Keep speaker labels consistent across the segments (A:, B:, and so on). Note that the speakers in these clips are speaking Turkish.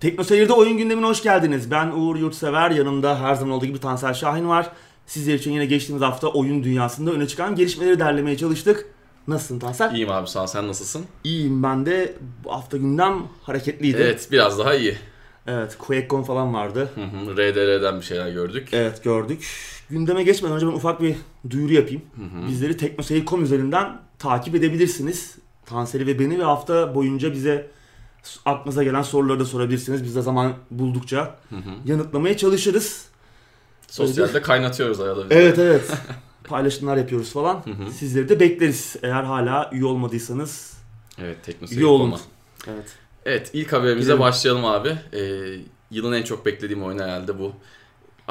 A: Tekno Seyir'de oyun gündemine hoş geldiniz. Ben Uğur Yurtsever, yanımda her zaman olduğu gibi Tansel Şahin var. Sizler için yine geçtiğimiz hafta oyun dünyasında öne çıkan gelişmeleri derlemeye çalıştık. Nasılsın Tansel?
B: İyiyim abi sağ ol. Sen nasılsın?
A: İyiyim ben de. Bu hafta gündem hareketliydi.
B: Evet biraz daha iyi.
A: Evet, QuakeCon falan vardı.
B: Hı hı, RDR'den bir şeyler gördük.
A: Evet gördük. Gündeme geçmeden önce ben ufak bir duyuru yapayım. Bizleri teknoseyir.com üzerinden takip edebilirsiniz. Tanseli ve beni ve hafta boyunca bize aklınıza gelen soruları da sorabilirsiniz. Biz de zaman buldukça yanıtlamaya çalışırız.
B: Sosyalde kaynatıyoruz arada.
A: Evet evet. Paylaşımlar yapıyoruz falan. Sizleri de bekleriz. Eğer hala üye olmadıysanız
B: Evet teknoseyir.
A: üye olun.
B: olma.
A: Evet.
B: Evet ilk haberimize
A: Gidelim.
B: başlayalım abi. Ee, yılın en çok beklediğim oyunu herhalde bu.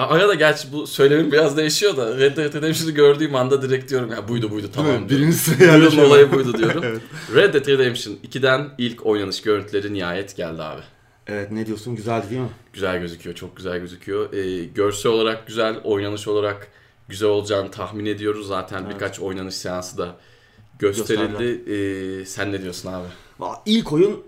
B: Arada gerçi bu söylemim biraz değişiyor da Red Dead Redemption'ı gördüğüm anda direkt diyorum ya buydu buydu tamam diyorum.
A: Birinci
B: Bu
A: sıraya
B: yılın
A: yerleşiyor.
B: olayı buydu diyorum.
A: Evet.
B: Red Dead Redemption 2'den ilk oynanış görüntüleri nihayet geldi abi.
A: Evet ne diyorsun güzeldi değil mi?
B: Güzel gözüküyor, çok güzel gözüküyor. Ee, görsel olarak güzel, oynanış olarak güzel olacağını tahmin ediyoruz. Zaten
A: Evet.
B: birkaç oynanış seansı da gösterildi. Ee, sen ne diyorsun abi?
A: İlk oyun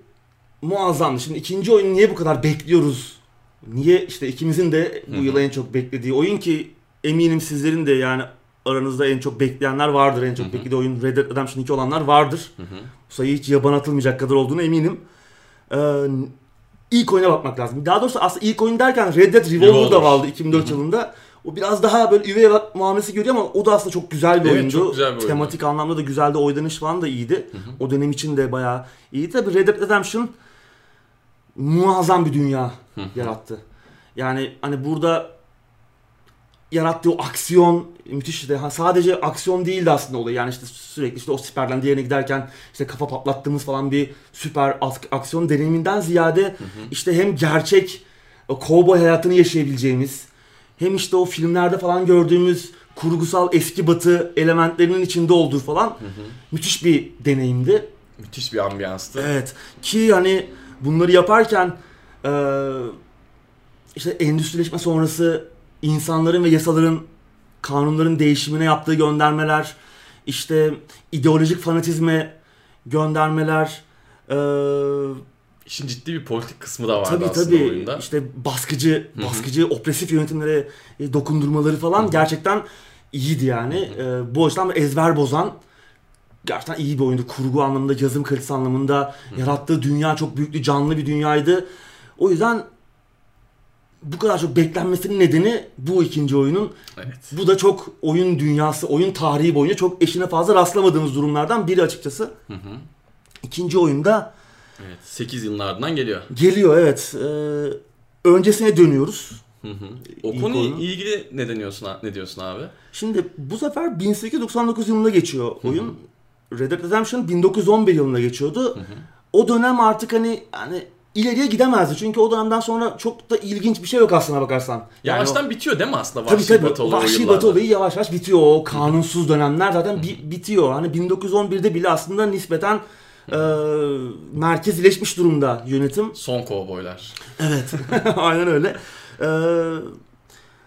A: muazzamdı. Şimdi ikinci oyunu niye bu kadar bekliyoruz? Niye işte ikimizin de bu
B: Hı hı.
A: yıla en çok beklediği oyun ki eminim sizlerin de yani aranızda en çok bekleyenler vardır. En çok
B: Hı hı.
A: beklediği oyun Red Dead Redemption 2 olanlar vardır.
B: Hı hı.
A: Bu sayı hiç yaban atılmayacak kadar olduğunu eminim. Ee, ilk oyuna bakmak lazım. Daha doğrusu aslında ilk oyun derken Red Dead Revolver, da vardı 2004
B: Hı hı.
A: yılında. O biraz daha böyle üvey muamelesi görüyor ama o da aslında çok güzel bir
B: Evet,
A: oyundu.
B: çok güzel bir oyundu.
A: Tematik anlamda da güzeldi. Oynanış falan da iyiydi.
B: Hı hı.
A: O dönem için de bayağı iyiydi. Tabii Red Dead Redemption muazzam bir dünya
B: Hı hı.
A: yarattı. Yani hani burada yarattığı o aksiyon müthişti. Ha, sadece aksiyon değildi aslında olay. Yani işte sürekli işte o siperden diğerine giderken işte kafa patlattığımız falan bir süper aksiyon deneyiminden ziyade işte hem gerçek o kovboy hayatını yaşayabileceğimiz hem işte o filmlerde falan gördüğümüz kurgusal eski batı elementlerinin içinde olduğu falan müthiş bir deneyimdi.
B: Müthiş bir ambiyanstı.
A: Evet ki hani bunları yaparken eee, işte endüstrileşme sonrası insanların ve yasaların kanunların değişimine yaptığı göndermeler işte ideolojik fanatizme göndermeler eee
B: İşin ciddi bir politik kısmı da vardı
A: tabii
B: aslında
A: tabii
B: oyunda.
A: işte baskıcı baskıcı opresif yönetimlere e, dokundurmaları falan gerçekten iyiydi yani. Eee, bu açıdan ezber bozan gerçekten iyi bir oyundu. Kurgu anlamında, yazım kalitesi anlamında yarattığı dünya çok büyüklü, canlı bir dünyaydı. O yüzden bu kadar çok beklenmesinin nedeni bu ikinci oyunun.
B: Evet.
A: Bu da çok oyun dünyası, oyun tarihi boyunca çok eşine fazla rastlamadığımız durumlardan biri açıkçası.
B: Hı hı.
A: İkinci oyunda
B: Evet. 8 yılın ardından geliyor.
A: geliyor evet. Ee, öncesine dönüyoruz.
B: Hı hı. O
A: İlk
B: konuyla
A: oyunu.
B: ilgili ne deniyorsun ne diyorsun abi?
A: Şimdi bu sefer 1899 yılında geçiyor oyun. Red Dead Redemption 1911 yılında geçiyordu. O dönem artık hani hani ileriye gidemezdi. Çünkü o dönemden sonra çok da ilginç bir şey yok aslına bakarsan. Yani
B: Yavaştan
A: o-
B: bitiyor değil mi aslında
A: Tabii
B: Vahşi
A: tabii.
B: Batı olayı
A: Vahşi? Batı olayı yavaş yavaş bitiyor. O kanunsuz dönemler zaten bi- bitiyor. Hani 1911'de bile aslında nispeten e, merkezileşmiş durumda yönetim.
B: Son kovboylar.
A: Evet. Aynen öyle. Ee,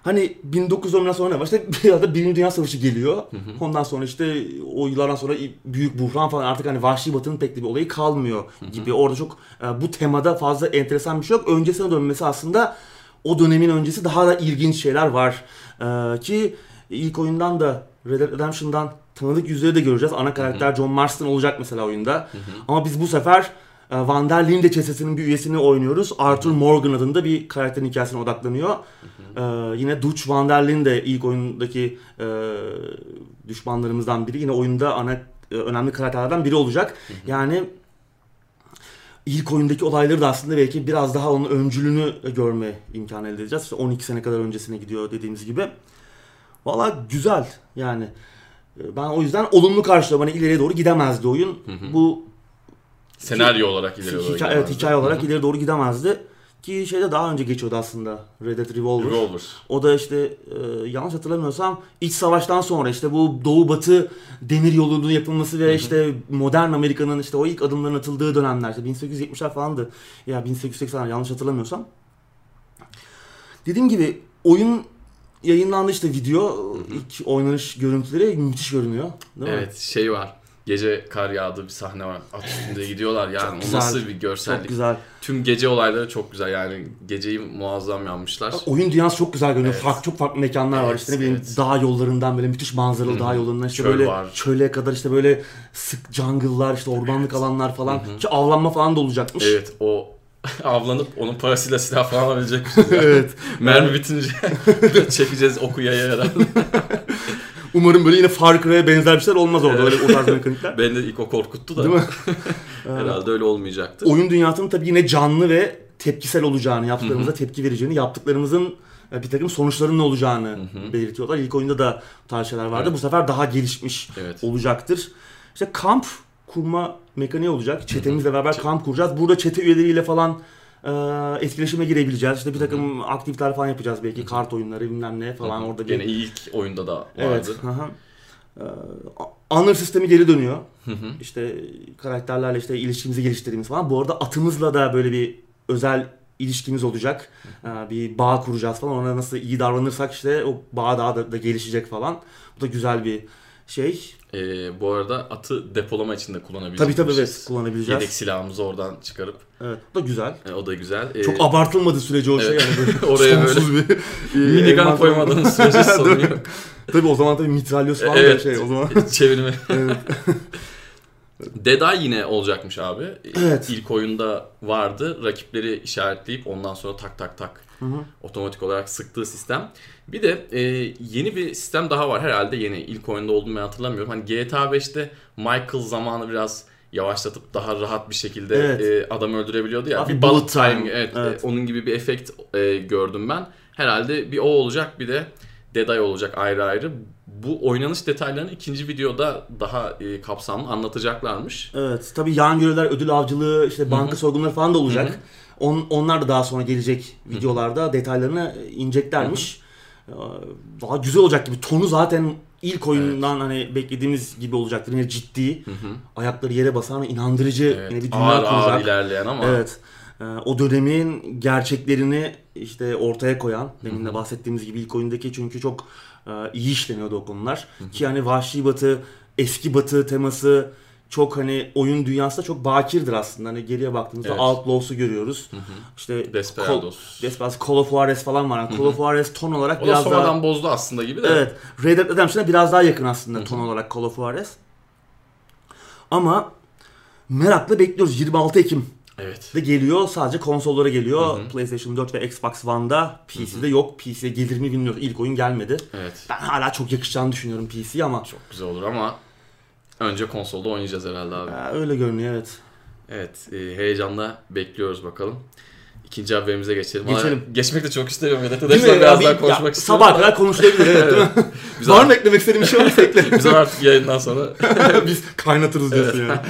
A: hani 1910'dan sonra ne var? İşte bir anda Birinci Dünya Savaşı geliyor. Ondan sonra işte o yıllardan sonra büyük buhran falan artık hani Vahşi Batı'nın pek de bir olayı kalmıyor gibi. Orada çok e, bu temada fazla enteresan bir şey yok. Öncesine dönmesi aslında o dönemin öncesi daha da ilginç şeyler var. Ee, ki ilk oyundan da Red Dead Redemption'dan tanıdık yüzleri de göreceğiz. Ana karakter John Marston olacak mesela oyunda. Ama biz bu sefer Van der Linde çetesinin bir üyesini oynuyoruz. Arthur Morgan adında bir karakterin hikayesine odaklanıyor. Ee, yine Dutch Van der Linde ilk oyundaki e, düşmanlarımızdan biri. Yine oyunda ana e, önemli karakterlerden biri olacak. Yani ilk oyundaki olayları da aslında belki biraz daha onun öncülünü görme imkanı elde edeceğiz. İşte 12 sene kadar öncesine gidiyor dediğimiz gibi. Valla güzel yani. E, Ben o yüzden olumlu karşılıyorum. Hani ileriye doğru gidemezdi oyun. Bu
B: Senaryo olarak ileri doğru
A: hikaye, evet, hikaye olarak
B: Hı hı.
A: ileri doğru gidemezdi. Ki şeyde daha önce geçiyordu aslında Red Dead Revolver.
B: Revolver.
A: O da işte e, yanlış hatırlamıyorsam iç savaştan sonra işte bu doğu batı demir yolunun yapılması ve işte modern Amerika'nın işte o ilk adımların atıldığı dönemler işte 1870'ler falandı. Ya 1880'ler yanlış hatırlamıyorsam. Dediğim gibi oyun yayınlandı işte video ilk oynanış görüntüleri müthiş görünüyor. Değil mi?
B: Evet şey var. Gece kar yağdı bir sahne var. At üstünde gidiyorlar yani. O
A: güzel.
B: nasıl bir görsellik.
A: Çok güzel.
B: Tüm gece olayları çok güzel yani. Geceyi muazzam yapmışlar.
A: Oyun dünyası çok güzel görünüyor.
B: Evet.
A: Farklı çok farklı mekanlar var
B: Evet,
A: işte ne bileyim
B: evet.
A: dağ yollarından böyle müthiş manzaralı dağ yollarından işte
B: Çöl
A: böyle
B: var.
A: çöle kadar işte böyle sık jungle'lar işte ormanlık alanlar falan. Ki avlanma falan da olacakmış.
B: Evet o avlanıp onun parasıyla silah falan alabilecekmişiz ya.
A: evet.
B: Mermi bitince çekeceğiz oku yayarak.
A: Umarım böyle yine Far Cry'e benzer bir şeyler olmaz orada öyle o tarz mekanikler.
B: Beni de ilk o korkuttu da.
A: Değil mi?
B: Herhalde öyle olmayacaktır.
A: Oyun dünyasının tabii yine canlı ve tepkisel olacağını, yaptıklarımıza tepki vereceğini, yaptıklarımızın e, bir takım sonuçlarının ne olacağını belirtiyorlar. İlk oyunda da tarz şeyler vardı.
B: Evet.
A: Bu sefer daha gelişmiş
B: Evet.
A: olacaktır. İşte kamp kurma mekaniği olacak. Çetemizle beraber kamp kuracağız. Burada çete üyeleriyle falan e, etkileşime girebileceğiz. İşte bir takım aktiviteler falan yapacağız belki. Kart oyunları bilmem ne falan orada bir...
B: Gene ilk oyunda da vardı.
A: Evet. hı hı. Ee, honor sistemi geri dönüyor. İşte karakterlerle işte ilişkimizi geliştirdiğimiz falan. Bu arada atımızla da böyle bir özel ilişkimiz olacak. Ee, bir bağ kuracağız falan. Ona nasıl iyi davranırsak işte o bağ daha da, da gelişecek falan. Bu da güzel bir şey.
B: Ee, bu arada atı depolama için de kullanabileceğiz.
A: Tabii tabii evet kullanabileceğiz.
B: Yedek silahımızı oradan çıkarıp
A: Evet. Bu da güzel.
B: e, o da güzel. Ee,
A: Çok abartılmadı sürece o şey
B: Evet.
A: yani böyle
B: Oraya
A: sonsuz bir
B: minigun koymadığınız sürece sorun yok.
A: Tabii o zaman tabii mitralyoz falan da
B: Evet.
A: şey o zaman.
B: Çevirme.
A: Evet.
B: Eye yine olacakmış abi.
A: Evet.
B: İlk oyunda vardı. Rakipleri işaretleyip ondan sonra tak tak tak
A: Hı hı.
B: otomatik olarak sıktığı sistem. Bir de e, yeni bir sistem daha var herhalde yeni. İlk oyunda olduğunu ben hatırlamıyorum. Hani GTA 5'te Michael zamanı biraz yavaşlatıp daha rahat bir şekilde
A: Evet.
B: e, adam öldürebiliyordu ya.
A: Hafif
B: bir bullet
A: bullet time.
B: time evet,
A: Evet.
B: e, onun gibi bir efekt e, gördüm ben. Herhalde bir o olacak bir de Dead Eye olacak ayrı ayrı. Bu oynanış detaylarını ikinci videoda daha e, kapsamlı anlatacaklarmış.
A: Evet. Tabii yan görevler, ödül avcılığı, işte banka soygunları falan da olacak. On, onlar da daha sonra gelecek videolarda detaylarını ineceklermiş. Ee, Daha güzel olacak gibi. Tonu zaten ilk oyundan hani beklediğimiz gibi olacaktır. Yine ciddi. Ayakları yere basan inandırıcı
B: Evet,
A: yine bir dünya
B: ağır ağır
A: kuracak.
B: ilerleyen ama
A: Evet. Ee, O dönemin gerçeklerini işte ortaya koyan, demin de bahsettiğimiz gibi ilk oyundaki çünkü çok e, iyi işleniyordu o konular. Ki hani Vahşi Batı, eski Batı teması çok hani oyun dünyasında çok bakirdir aslında. Hani geriye baktığımızda
B: Evet.
A: Outlaws'u görüyoruz. İşte
B: Desperados.
A: Call, Desperados, Call of Juarez falan var. Yani Call of Juarez ton olarak
B: o da
A: biraz
B: sonradan
A: daha...
B: bozdu aslında gibi de.
A: Evet. Red Dead Redemption'a biraz daha yakın aslında ton olarak Call of Juarez. Ama merakla bekliyoruz. 26 Ekim
B: Evet.
A: de geliyor. Sadece konsollara geliyor. PlayStation 4 ve Xbox One'da. PC'de yok. PC'de gelir mi bilmiyoruz. İlk oyun gelmedi.
B: Evet.
A: Ben hala çok yakışacağını düşünüyorum PC'ye ama
B: Çok güzel olur ama önce konsolda oynayacağız herhalde abi.
A: Ee, öyle görünüyor evet.
B: Evet, e, heyecanla bekliyoruz bakalım. İkinci haberimize geçelim.
A: Geçelim.
B: Ama geçmek de çok istemiyorum.
A: Mi?
B: Redemption'dan biraz daha
A: ya,
B: konuşmak istiyorum.
A: Sabah kadar konuşulabilir evet değil mi?
B: Biz
A: Var mı eklemek istediğin bir şey varsa ekle.
B: Biz artık yayından sonra.
A: Biz kaynatırız diyorsun yani.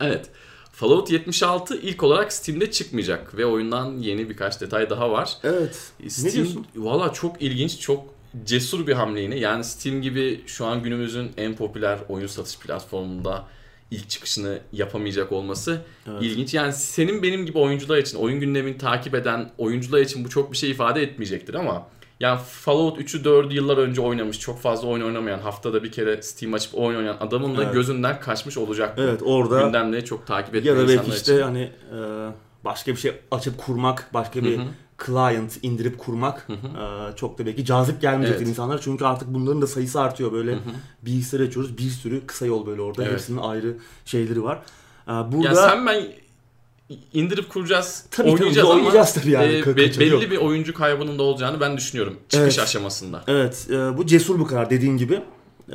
B: evet. Fallout 76 ilk olarak Steam'de çıkmayacak ve oyundan yeni birkaç detay daha var.
A: Evet.
B: Steam
A: diyorsun?
B: valla çok ilginç, çok cesur bir hamle yine. Yani Steam gibi şu an günümüzün en popüler oyun satış platformunda ilk çıkışını yapamayacak olması
A: Evet.
B: ilginç. Yani senin benim gibi oyuncular için, oyun gündemini takip eden oyuncular için bu çok bir şey ifade etmeyecektir ama yani Fallout 3'ü 4'ü yıllar önce oynamış, çok fazla oyun oynamayan, haftada bir kere Steam açıp oyun oynayan adamın da
A: Evet.
B: gözünden kaçmış olacak.
A: Evet orada
B: Gündemleri çok takip etmeyen
A: ya da belki
B: insanlar
A: işte
B: için.
A: hani e, başka bir şey açıp kurmak, başka bir client indirip kurmak e, çok da belki cazip gelmeyecektir
B: Evet.
A: insanlara. Çünkü artık bunların da sayısı artıyor. Böyle bilgisayar açıyoruz. Bir sürü kısa yol böyle orada.
B: Evet.
A: Hepsinin ayrı şeyleri var. E, burada
B: Ya sen ben indirip kuracağız,
A: Tabii, tabii,
B: oynayacağız ama
A: oynayacağız tabii yani,
B: e, be- belli
A: yok.
B: bir oyuncu kaybının da olacağını ben düşünüyorum çıkış
A: Evet.
B: aşamasında.
A: Evet, e, bu cesur bir karar dediğin gibi. E,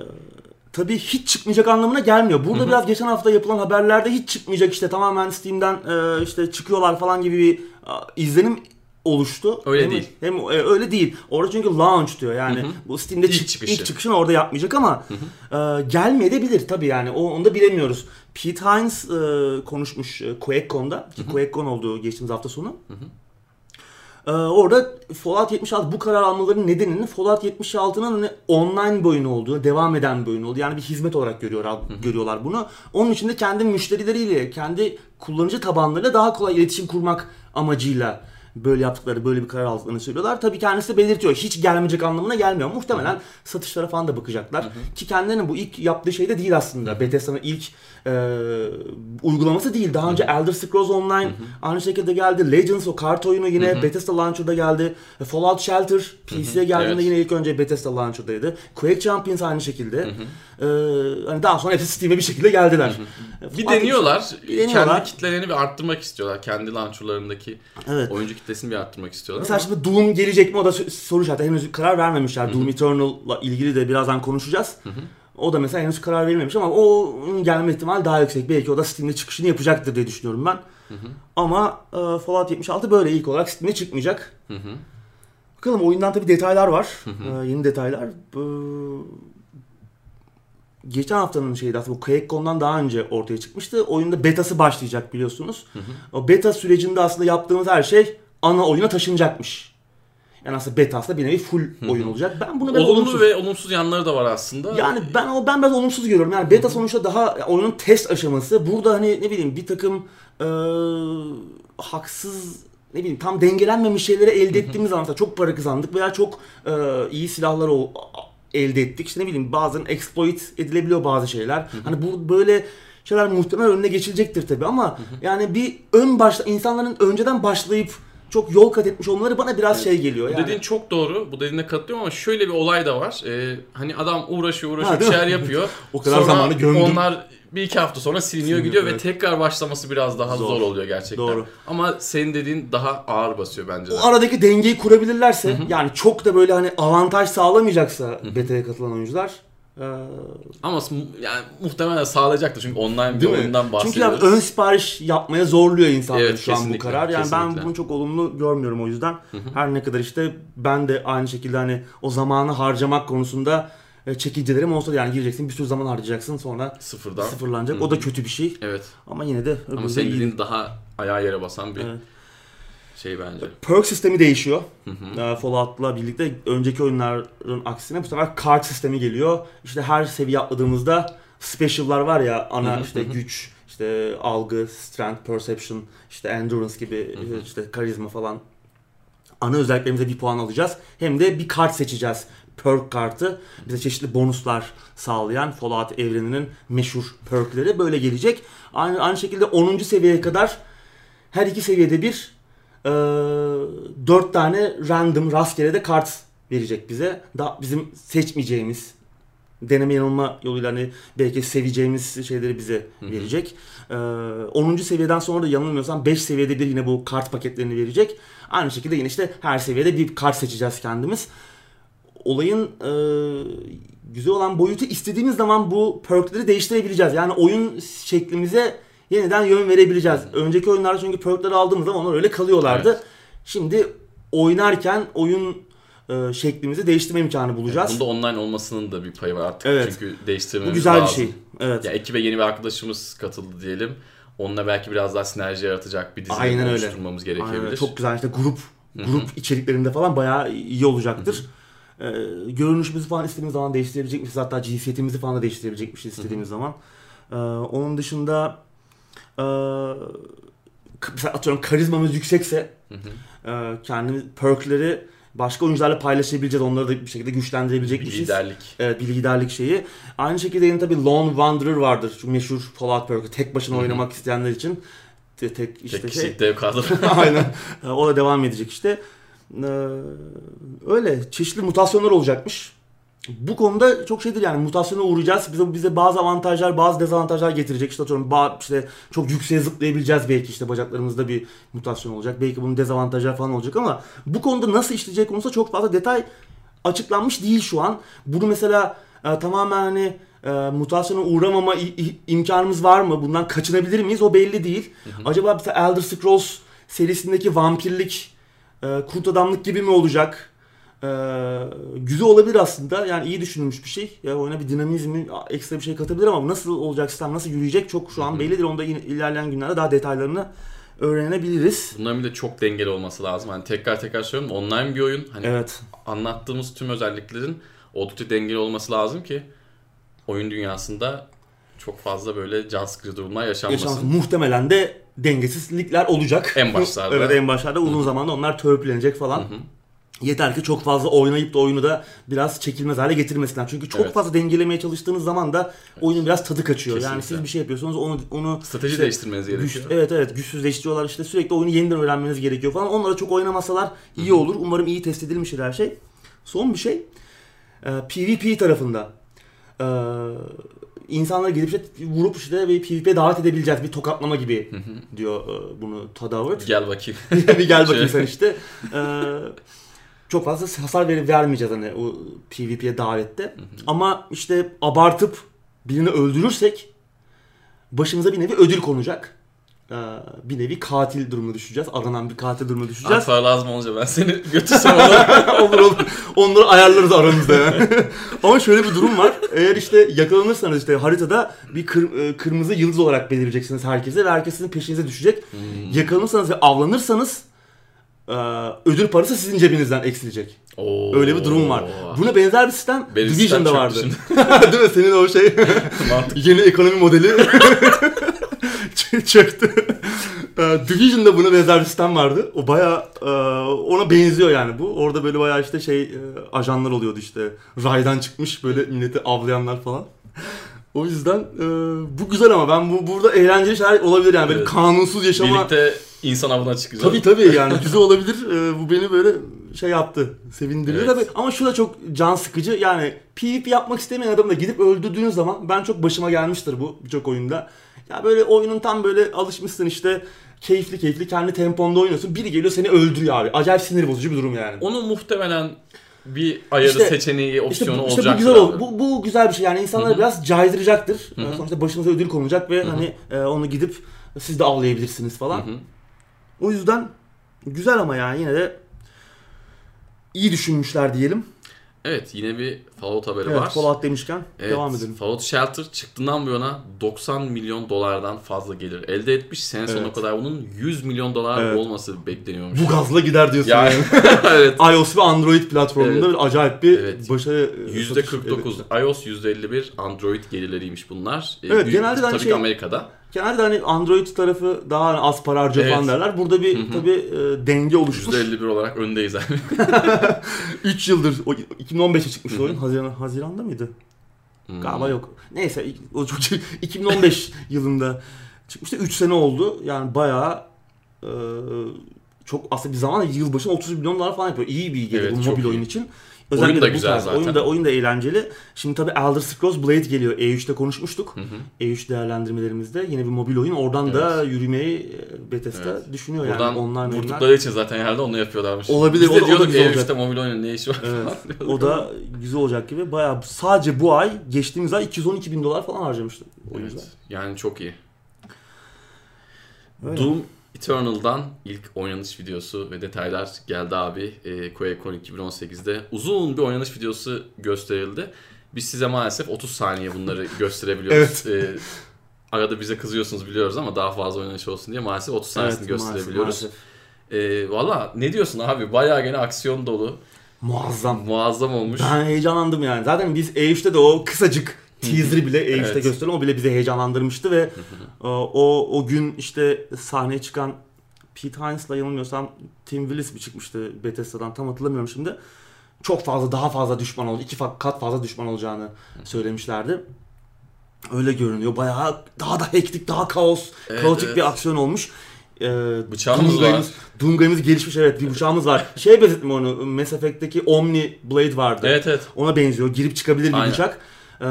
A: tabii hiç çıkmayacak anlamına gelmiyor. Burada biraz geçen hafta yapılan haberlerde hiç çıkmayacak işte tamamen Steam'den e, işte çıkıyorlar falan gibi bir e, izlenim oluştu.
B: Öyle
A: Hem-
B: değil.
A: Hem e, öyle değil. Orada çünkü launch diyor. Yani bu Steam'de
B: İlk
A: çık-
B: çıkışı.
A: ilk çıkışını orada yapmayacak ama e, gelmeyebilir tabii yani. O onu da bilemiyoruz. Pete Hines e, konuşmuş e, QuakeCon'da. Ki QuakeCon oldu geçtiğimiz hafta sonu. Ee, orada Fallout 76 bu karar almalarının nedenini Fallout 76'nın hani online bir oyun olduğu, devam eden bir oyun olduğu. Yani bir hizmet olarak görüyor, görüyorlar bunu. Onun için de kendi müşterileriyle, kendi kullanıcı tabanlarıyla daha kolay iletişim kurmak amacıyla böyle yaptıkları, böyle bir karar aldıklarını söylüyorlar. Tabii kendisi belirtiyor. Hiç gelmeyecek anlamına gelmiyor. Muhtemelen satışlara falan da bakacaklar. Ki kendilerinin bu ilk yaptığı şey de değil aslında. Bethesda'nın ilk e, uygulaması değil. Daha önce Elder Scrolls Online aynı şekilde geldi. Legends o kart oyunu yine Bethesda Launcher'da geldi. E, Fallout Shelter PC'ye geldiğinde
B: Evet.
A: yine ilk önce Bethesda Launcher'daydı. Quake Champions aynı şekilde. E, hani daha sonra hepsi Steam'e bir şekilde geldiler.
B: Bir
A: Artık-
B: deniyorlar.
A: Bir deniyorlar.
B: Kendi kitlelerini bir arttırmak istiyorlar. Kendi launcherlarındaki
A: Evet.
B: oyuncu kitlesini bir arttırmak istiyorlar.
A: Mesela şimdi Doom gelecek mi o da soru işareti. Henüz karar vermemişler. Doom Eternal'la ilgili de birazdan konuşacağız. O da mesela henüz karar verilmemiş ama o gelme ihtimali daha yüksek. Belki o da Steam'de çıkışını yapacaktır diye düşünüyorum ben. Ama e, Fallout 76 böyle ilk olarak Steam'de çıkmayacak.
B: Hı hı.
A: Bakalım oyundan tabii detaylar var. E, yeni detaylar. Bu- geçen haftanın şeydi aslında bu QuakeCon'dan daha önce ortaya çıkmıştı. Oyunda betası başlayacak biliyorsunuz. O beta sürecinde aslında yaptığımız her şey ana oyuna taşınacakmış. Yani aslında beta aslında bir nevi full oyun olacak. Ben bunu biraz
B: Olumlu
A: olumsuz.
B: ve olumsuz yanları da var aslında.
A: Yani ben o ben biraz olumsuz görüyorum. Yani beta sonuçta daha oyunun test aşaması. Burada hani ne bileyim bir takım e, haksız ne bileyim tam dengelenmemiş şeyleri elde ettiğimiz zaman çok para kazandık veya çok e, iyi silahlar elde ettik. İşte ne bileyim bazen exploit edilebiliyor bazı şeyler. Hani bu böyle şeyler muhtemelen önüne geçilecektir tabii ama yani bir ön başla insanların önceden başlayıp çok yol kat etmiş olmaları bana biraz şey geliyor.
B: Bu
A: Yani.
B: dediğin çok doğru. Bu dediğine katılıyorum ama şöyle bir olay da var. Ee, hani adam uğraşıyor uğraşıyor
A: Ha,
B: bir
A: mi?
B: şeyler yapıyor.
A: O kadar
B: Sonra
A: zamanı gömdüm.
B: Onlar bir iki hafta sonra siliniyor
A: Siliniyor,
B: gidiyor
A: evet.
B: ve tekrar başlaması biraz daha
A: Zor.
B: zor, oluyor gerçekten.
A: Doğru.
B: Ama senin dediğin daha ağır basıyor bence de.
A: O aradaki dengeyi kurabilirlerse yani çok da böyle hani avantaj sağlamayacaksa beta'ya katılan oyuncular
B: Ama mu- yani muhtemelen sağlayacaktır çünkü online bir oyundan
A: Çünkü
B: bahsediyoruz.
A: yani ön sipariş yapmaya zorluyor insanları
B: Evet,
A: şu an bu karar. Yani ben
B: kesinlikle.
A: bunu çok olumlu görmüyorum o yüzden. Her ne kadar işte ben de aynı şekilde hani o zamanı harcamak konusunda e, çekincelerim olsa da yani gireceksin bir sürü zaman harcayacaksın sonra
B: Sıfırdan.
A: sıfırlanacak. O da kötü bir şey.
B: Evet.
A: Ama yine de
B: Ama senin daha ayağa yere basan bir
A: Evet.
B: Şey bence.
A: Perk sistemi değişiyor. Ee, Fallout'la birlikte önceki oyunların aksine bu sefer kart sistemi geliyor. İşte her seviye atladığımızda special'lar var ya ana işte güç, işte algı, strength, perception, işte endurance gibi işte karizma falan ana özelliklerimize bir puan alacağız. Hem de bir kart seçeceğiz. Perk kartı bize çeşitli bonuslar sağlayan Fallout evreninin meşhur perkleri böyle gelecek. Aynı aynı şekilde 10. seviyeye kadar her iki seviyede bir e, 4 tane random rastgele de kart verecek bize. Da bizim seçmeyeceğimiz deneme yanılma yoluyla hani belki seveceğimiz şeyleri bize verecek. Ee, 10. seviyeden sonra da yanılmıyorsam 5 seviyede bir yine bu kart paketlerini verecek. Aynı şekilde yine işte her seviyede bir kart seçeceğiz kendimiz. Olayın e, güzel olan boyutu istediğimiz zaman bu perkleri değiştirebileceğiz. Yani oyun şeklimize yeniden yön verebileceğiz. Önceki oyunlarda çünkü perkleri aldığımız zaman onlar öyle kalıyorlardı.
B: Evet.
A: Şimdi oynarken oyun e, şeklimizi değiştirme imkanı bulacağız.
B: Bunda online olmasının da bir payı var artık.
A: Evet.
B: Çünkü
A: Bu
B: değiştirmemiz
A: güzel bir
B: lazım.
A: şey. Evet.
B: Ya ekibe yeni bir arkadaşımız katıldı diyelim. Onunla belki biraz daha sinerji yaratacak bir dizi
A: Aynen öyle.
B: oluşturmamız gerekebilir.
A: Aynen, çok güzel işte grup grup içeriklerinde falan bayağı iyi olacaktır. Ee, görünüşümüzü falan istediğimiz zaman değiştirebilecekmişiz. Hatta cinsiyetimizi falan da değiştirebilecekmişiz istediğimiz zaman. Ee, onun dışında e, k- mesela atıyorum karizmamız yüksekse e, kendimiz perkleri başka oyuncularla paylaşabileceğiz. Onları da bir şekilde
B: bir
A: güçlendirebilecekmişiz.
B: liderlik.
A: Evet bir liderlik şeyi. Aynı şekilde yine tabii Lone Wanderer vardır. Şu meşhur Fallout perk'ü. Tek başına oynamak isteyenler için. Te- tek işte
B: Tek
A: şey.
B: dev kadro.
A: Aynen. O da devam edecek işte. Ee, öyle çeşitli mutasyonlar olacakmış. Bu konuda çok şeydir yani mutasyona uğrayacağız. Bize bize bazı avantajlar, bazı dezavantajlar getirecek. İşte atıyorum ba- işte çok yükseğe zıplayabileceğiz belki işte bacaklarımızda bir mutasyon olacak. Belki bunun dezavantajlar falan olacak ama bu konuda nasıl işleyecek konusunda çok fazla detay açıklanmış değil şu an. Bunu mesela e, tamamen hani e, mutasyona uğramama imkanımız var mı? Bundan kaçınabilir miyiz? O belli değil. Acaba mesela Elder Scrolls serisindeki vampirlik, e, kurt adamlık gibi mi olacak? E, güzel olabilir aslında. Yani iyi düşünülmüş bir şey. Ya oyuna bir dinamizmi, ekstra bir şey katabilir ama nasıl olacak sistem, nasıl yürüyecek çok şu an belli değil. Onu da ilerleyen günlerde daha detaylarını öğrenebiliriz.
B: Bunların bir de çok dengeli olması lazım. Hani tekrar tekrar söylüyorum online bir oyun. Hani
A: Evet.
B: anlattığımız tüm özelliklerin oldukça dengeli olması lazım ki oyun dünyasında çok fazla böyle can sıkıcı durumlar yaşanmasın.
A: Yaşaması muhtemelen de dengesizlikler olacak.
B: En başlarda.
A: evet en başlarda uzun zamanda onlar törpülenecek falan. Yeter ki çok fazla oynayıp da oyunu da biraz çekilmez hale getirmesinler. Çünkü çok
B: Evet.
A: fazla dengelemeye çalıştığınız zaman da oyunun biraz tadı kaçıyor. Yani
B: Kesinlikle.
A: siz bir şey yapıyorsunuz onu onu
B: Strateji
A: işte
B: değiştirmeniz
A: güç-
B: gerekiyor.
A: evet evet güçsüzleştiriyorlar işte sürekli oyunu yeniden öğrenmeniz gerekiyor falan. Onlara çok oynamasalar iyi olur. Umarım iyi test edilmiştir her şey. Son bir şey. Ee, PvP tarafında. Ee, insanlara gidip işte vurup işte bir PvP davet edebileceğiz. Bir tokatlama gibi diyor e, bunu Tadavert.
B: Gel bakayım.
A: bir gel bakayım
B: Şey.
A: sen işte. Ee, çok fazla hasar verip vermeyeceğiz hani o PvP'ye davette. Ama işte abartıp birini öldürürsek başımıza bir nevi ödül konacak. Ee, bir nevi katil durumuna düşeceğiz. Aranan bir katil durumuna düşeceğiz.
B: Akfar lazım olunca ben seni götürsem ona.
A: olur olur. Onları ayarlarız aramızda yani. Ama şöyle bir durum var. Eğer işte yakalanırsanız işte haritada bir kır- e, kırmızı yıldız olarak belirleyeceksiniz herkese ve herkes sizin peşinize düşecek. Yakalanırsanız ve avlanırsanız ödül parası sizin cebinizden eksilecek.
B: Oo.
A: Öyle bir durum var. Buna benzer bir sistem
B: Benim
A: Division'da vardı. Değil mi? Senin o şey yeni ekonomi modeli çöktü. Ee, Division'da buna benzer bir sistem vardı. O baya ona benziyor yani bu. Orada böyle baya işte şey e, ajanlar oluyordu işte. Raydan çıkmış böyle milleti avlayanlar falan. O yüzden e, bu güzel ama ben bu burada eğlenceli şeyler olabilir yani böyle kanunsuz yaşama.
B: Birlikte insan avına çıkacağız.
A: Tabii tabii yani güzel olabilir. Ee, bu beni böyle şey yaptı. Sevindiriyor
B: Evet.
A: tabii. Ama şu da çok can sıkıcı. Yani PvP yapmak istemeyen adamı da gidip öldürdüğünüz zaman ben çok başıma gelmiştir bu birçok oyunda. Ya böyle oyunun tam böyle alışmışsın işte keyifli keyifli kendi temponda oynuyorsun. Biri geliyor seni öldürüyor abi. Acayip sinir bozucu bir durum yani.
B: Onun muhtemelen bir ayarı,
A: İşte-
B: seçeneği,
A: İşte,
B: opsiyonu
A: bu, işte
B: olacak.
A: bu güzel ol, bu, bu güzel bir şey yani insanları biraz caydıracaktır.
B: Hı hı.
A: Sonuçta başınıza ödül konulacak ve hani e, onu gidip siz de avlayabilirsiniz falan. O yüzden güzel ama yani yine de iyi düşünmüşler diyelim.
B: Evet yine bir Fallout haberi
A: Evet,
B: var.
A: Fallout demişken
B: Evet,
A: devam edelim.
B: Fallout Shelter çıktığından bu yana 90 milyon dolardan fazla gelir elde etmiş. Sene sonuna
A: Evet.
B: kadar bunun 100 milyon dolar
A: Evet.
B: olması bekleniyormuş.
A: Bu gazla gider diyorsun
B: Ya-
A: yani.
B: evet.
A: iOS ve Android platformunda
B: Evet.
A: bir acayip bir
B: Evet.
A: başarı e,
B: %49
A: satış elde etti.
B: iOS %51 Android gelirleriymiş bunlar. Ee,
A: Evet,
B: büyük-
A: genelde de
B: tabii
A: şey-
B: ki Amerika'da.
A: Genelde hani Android tarafı daha az para harcıyor
B: Evet.
A: falan derler. Burada bir
B: Hı hı.
A: tabii e, denge oluşmuş.
B: %51 olarak öndeyiz abi.
A: 3 yıldır o 2015'e çıkmış oyun. Haziran Haziran'da mıydı?
B: Hmm.
A: Galiba yok. Neyse o çok 2015 yılında çıkmıştı. 3 sene oldu. Yani bayağı e, çok aslında bir zaman yılbaşına 30 milyon dolar falan yapıyor. İyi bir gelir
B: Evet,
A: bu mobil
B: iyi.
A: oyun için.
B: Oyun da güzel
A: tarz-
B: zaten.
A: Oyun da, oyun da eğlenceli. Şimdi tabii Elder Scrolls Blade geliyor. E3'te konuşmuştuk.
B: Hı hı.
A: E3 değerlendirmelerimizde yine bir mobil oyun. Oradan da yürümeyi e, Bethesda
B: Evet.
A: düşünüyor
B: Buradan
A: yani. Oyunlar.
B: vurdukları için zaten herhalde onu yapıyorlarmış.
A: Olabilir,
B: Biz
A: o
B: de
A: o da
B: diyorduk
A: güzel
B: E3'te
A: olacak.
B: mobil oyunun ne işi var
A: Evet. O da güzel olacak gibi. Bayağı sadece bu ay geçtiğimiz ay 212 bin dolar falan harcamıştı oyuncular.
B: Evet, yani çok iyi.
A: Öyle.
B: Doom Eternal'dan ilk oynanış videosu ve detaylar geldi abi. E, QuakeCon 2018'de uzun bir oynanış videosu gösterildi. Biz size maalesef 30 saniye bunları gösterebiliyoruz. E, arada bize kızıyorsunuz biliyoruz ama daha fazla oynanış olsun diye maalesef 30 saniyesini
A: Evet, maalesef,
B: gösterebiliyoruz.
A: maalesef.
B: E, Valla ne diyorsun abi? Bayağı gene aksiyon dolu.
A: Muazzam.
B: Muazzam olmuş.
A: Ben heyecanlandım yani. Zaten biz E3'te de o kısacık teaser'ı bile E3'te
B: Evet.
A: gösterelim. O bile bizi heyecanlandırmıştı ve e, o o gün işte sahneye çıkan Pete Hines'la yanılmıyorsam Tim Willis mi çıkmıştı Bethesda'dan tam hatırlamıyorum şimdi. Çok fazla daha fazla düşman oldu. iki kat fazla düşman olacağını söylemişlerdi. Öyle görünüyor. Bayağı daha da hektik, daha kaos,
B: Evet,
A: kaotik
B: evet.
A: bir aksiyon olmuş. Ee,
B: Bıçağımız
A: Doomguay'ımız-
B: var.
A: Doomguay'ımız gelişmiş evet bir bıçağımız var. Şey benzettim onu Mass Effect'teki Omni Blade vardı.
B: Evet evet.
A: Ona benziyor. Girip çıkabilir bir
B: Aynen.
A: bıçak. Ee,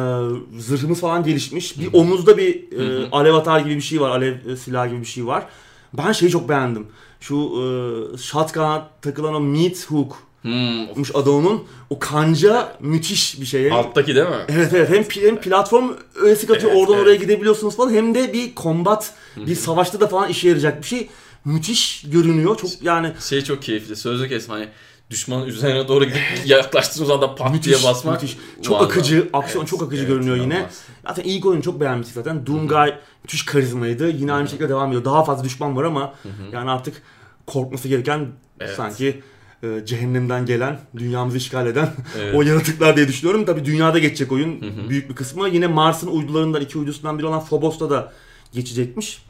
A: zırhımız falan gelişmiş. Bir omuzda bir e, alev atar gibi bir şey var. Alev e, silahı gibi bir şey var. Ben şeyi çok beğendim. Şu e, shotgun'a takılan o meat hook
B: Hmm,
A: onun. O kanca müthiş bir şey.
B: alttaki değil mi?
A: Evet evet hem, hem platform öğesi katıyor
B: Evet,
A: oradan
B: evet.
A: oraya gidebiliyorsunuz falan hem de bir kombat bir savaşta da falan işe yarayacak bir şey. Müthiş görünüyor. Çok yani
B: Şey çok keyifli. Sözlü kesme hani düşmanın üzerine doğru gidip yaklaştığınız anda pat diye
A: müthiş,
B: basmak.
A: müthiş. Çok
B: muazzam.
A: akıcı, aksiyon
B: Evet,
A: çok akıcı
B: evet,
A: görünüyor yine.
B: inanılmaz.
A: Zaten ilk oyunu çok beğenmiştik zaten. Doomguy müthiş karizmaydı. Yine aynı şekilde devam ediyor. Daha fazla düşman var ama yani artık korkması gereken
B: Evet.
A: sanki e, cehennemden gelen, dünyamızı işgal eden
B: Evet.
A: o yaratıklar diye düşünüyorum. Tabii dünyada geçecek oyun
B: hı.
A: büyük bir kısmı. Yine Mars'ın uydularından iki uydusundan biri olan Phobos'ta da geçecekmiş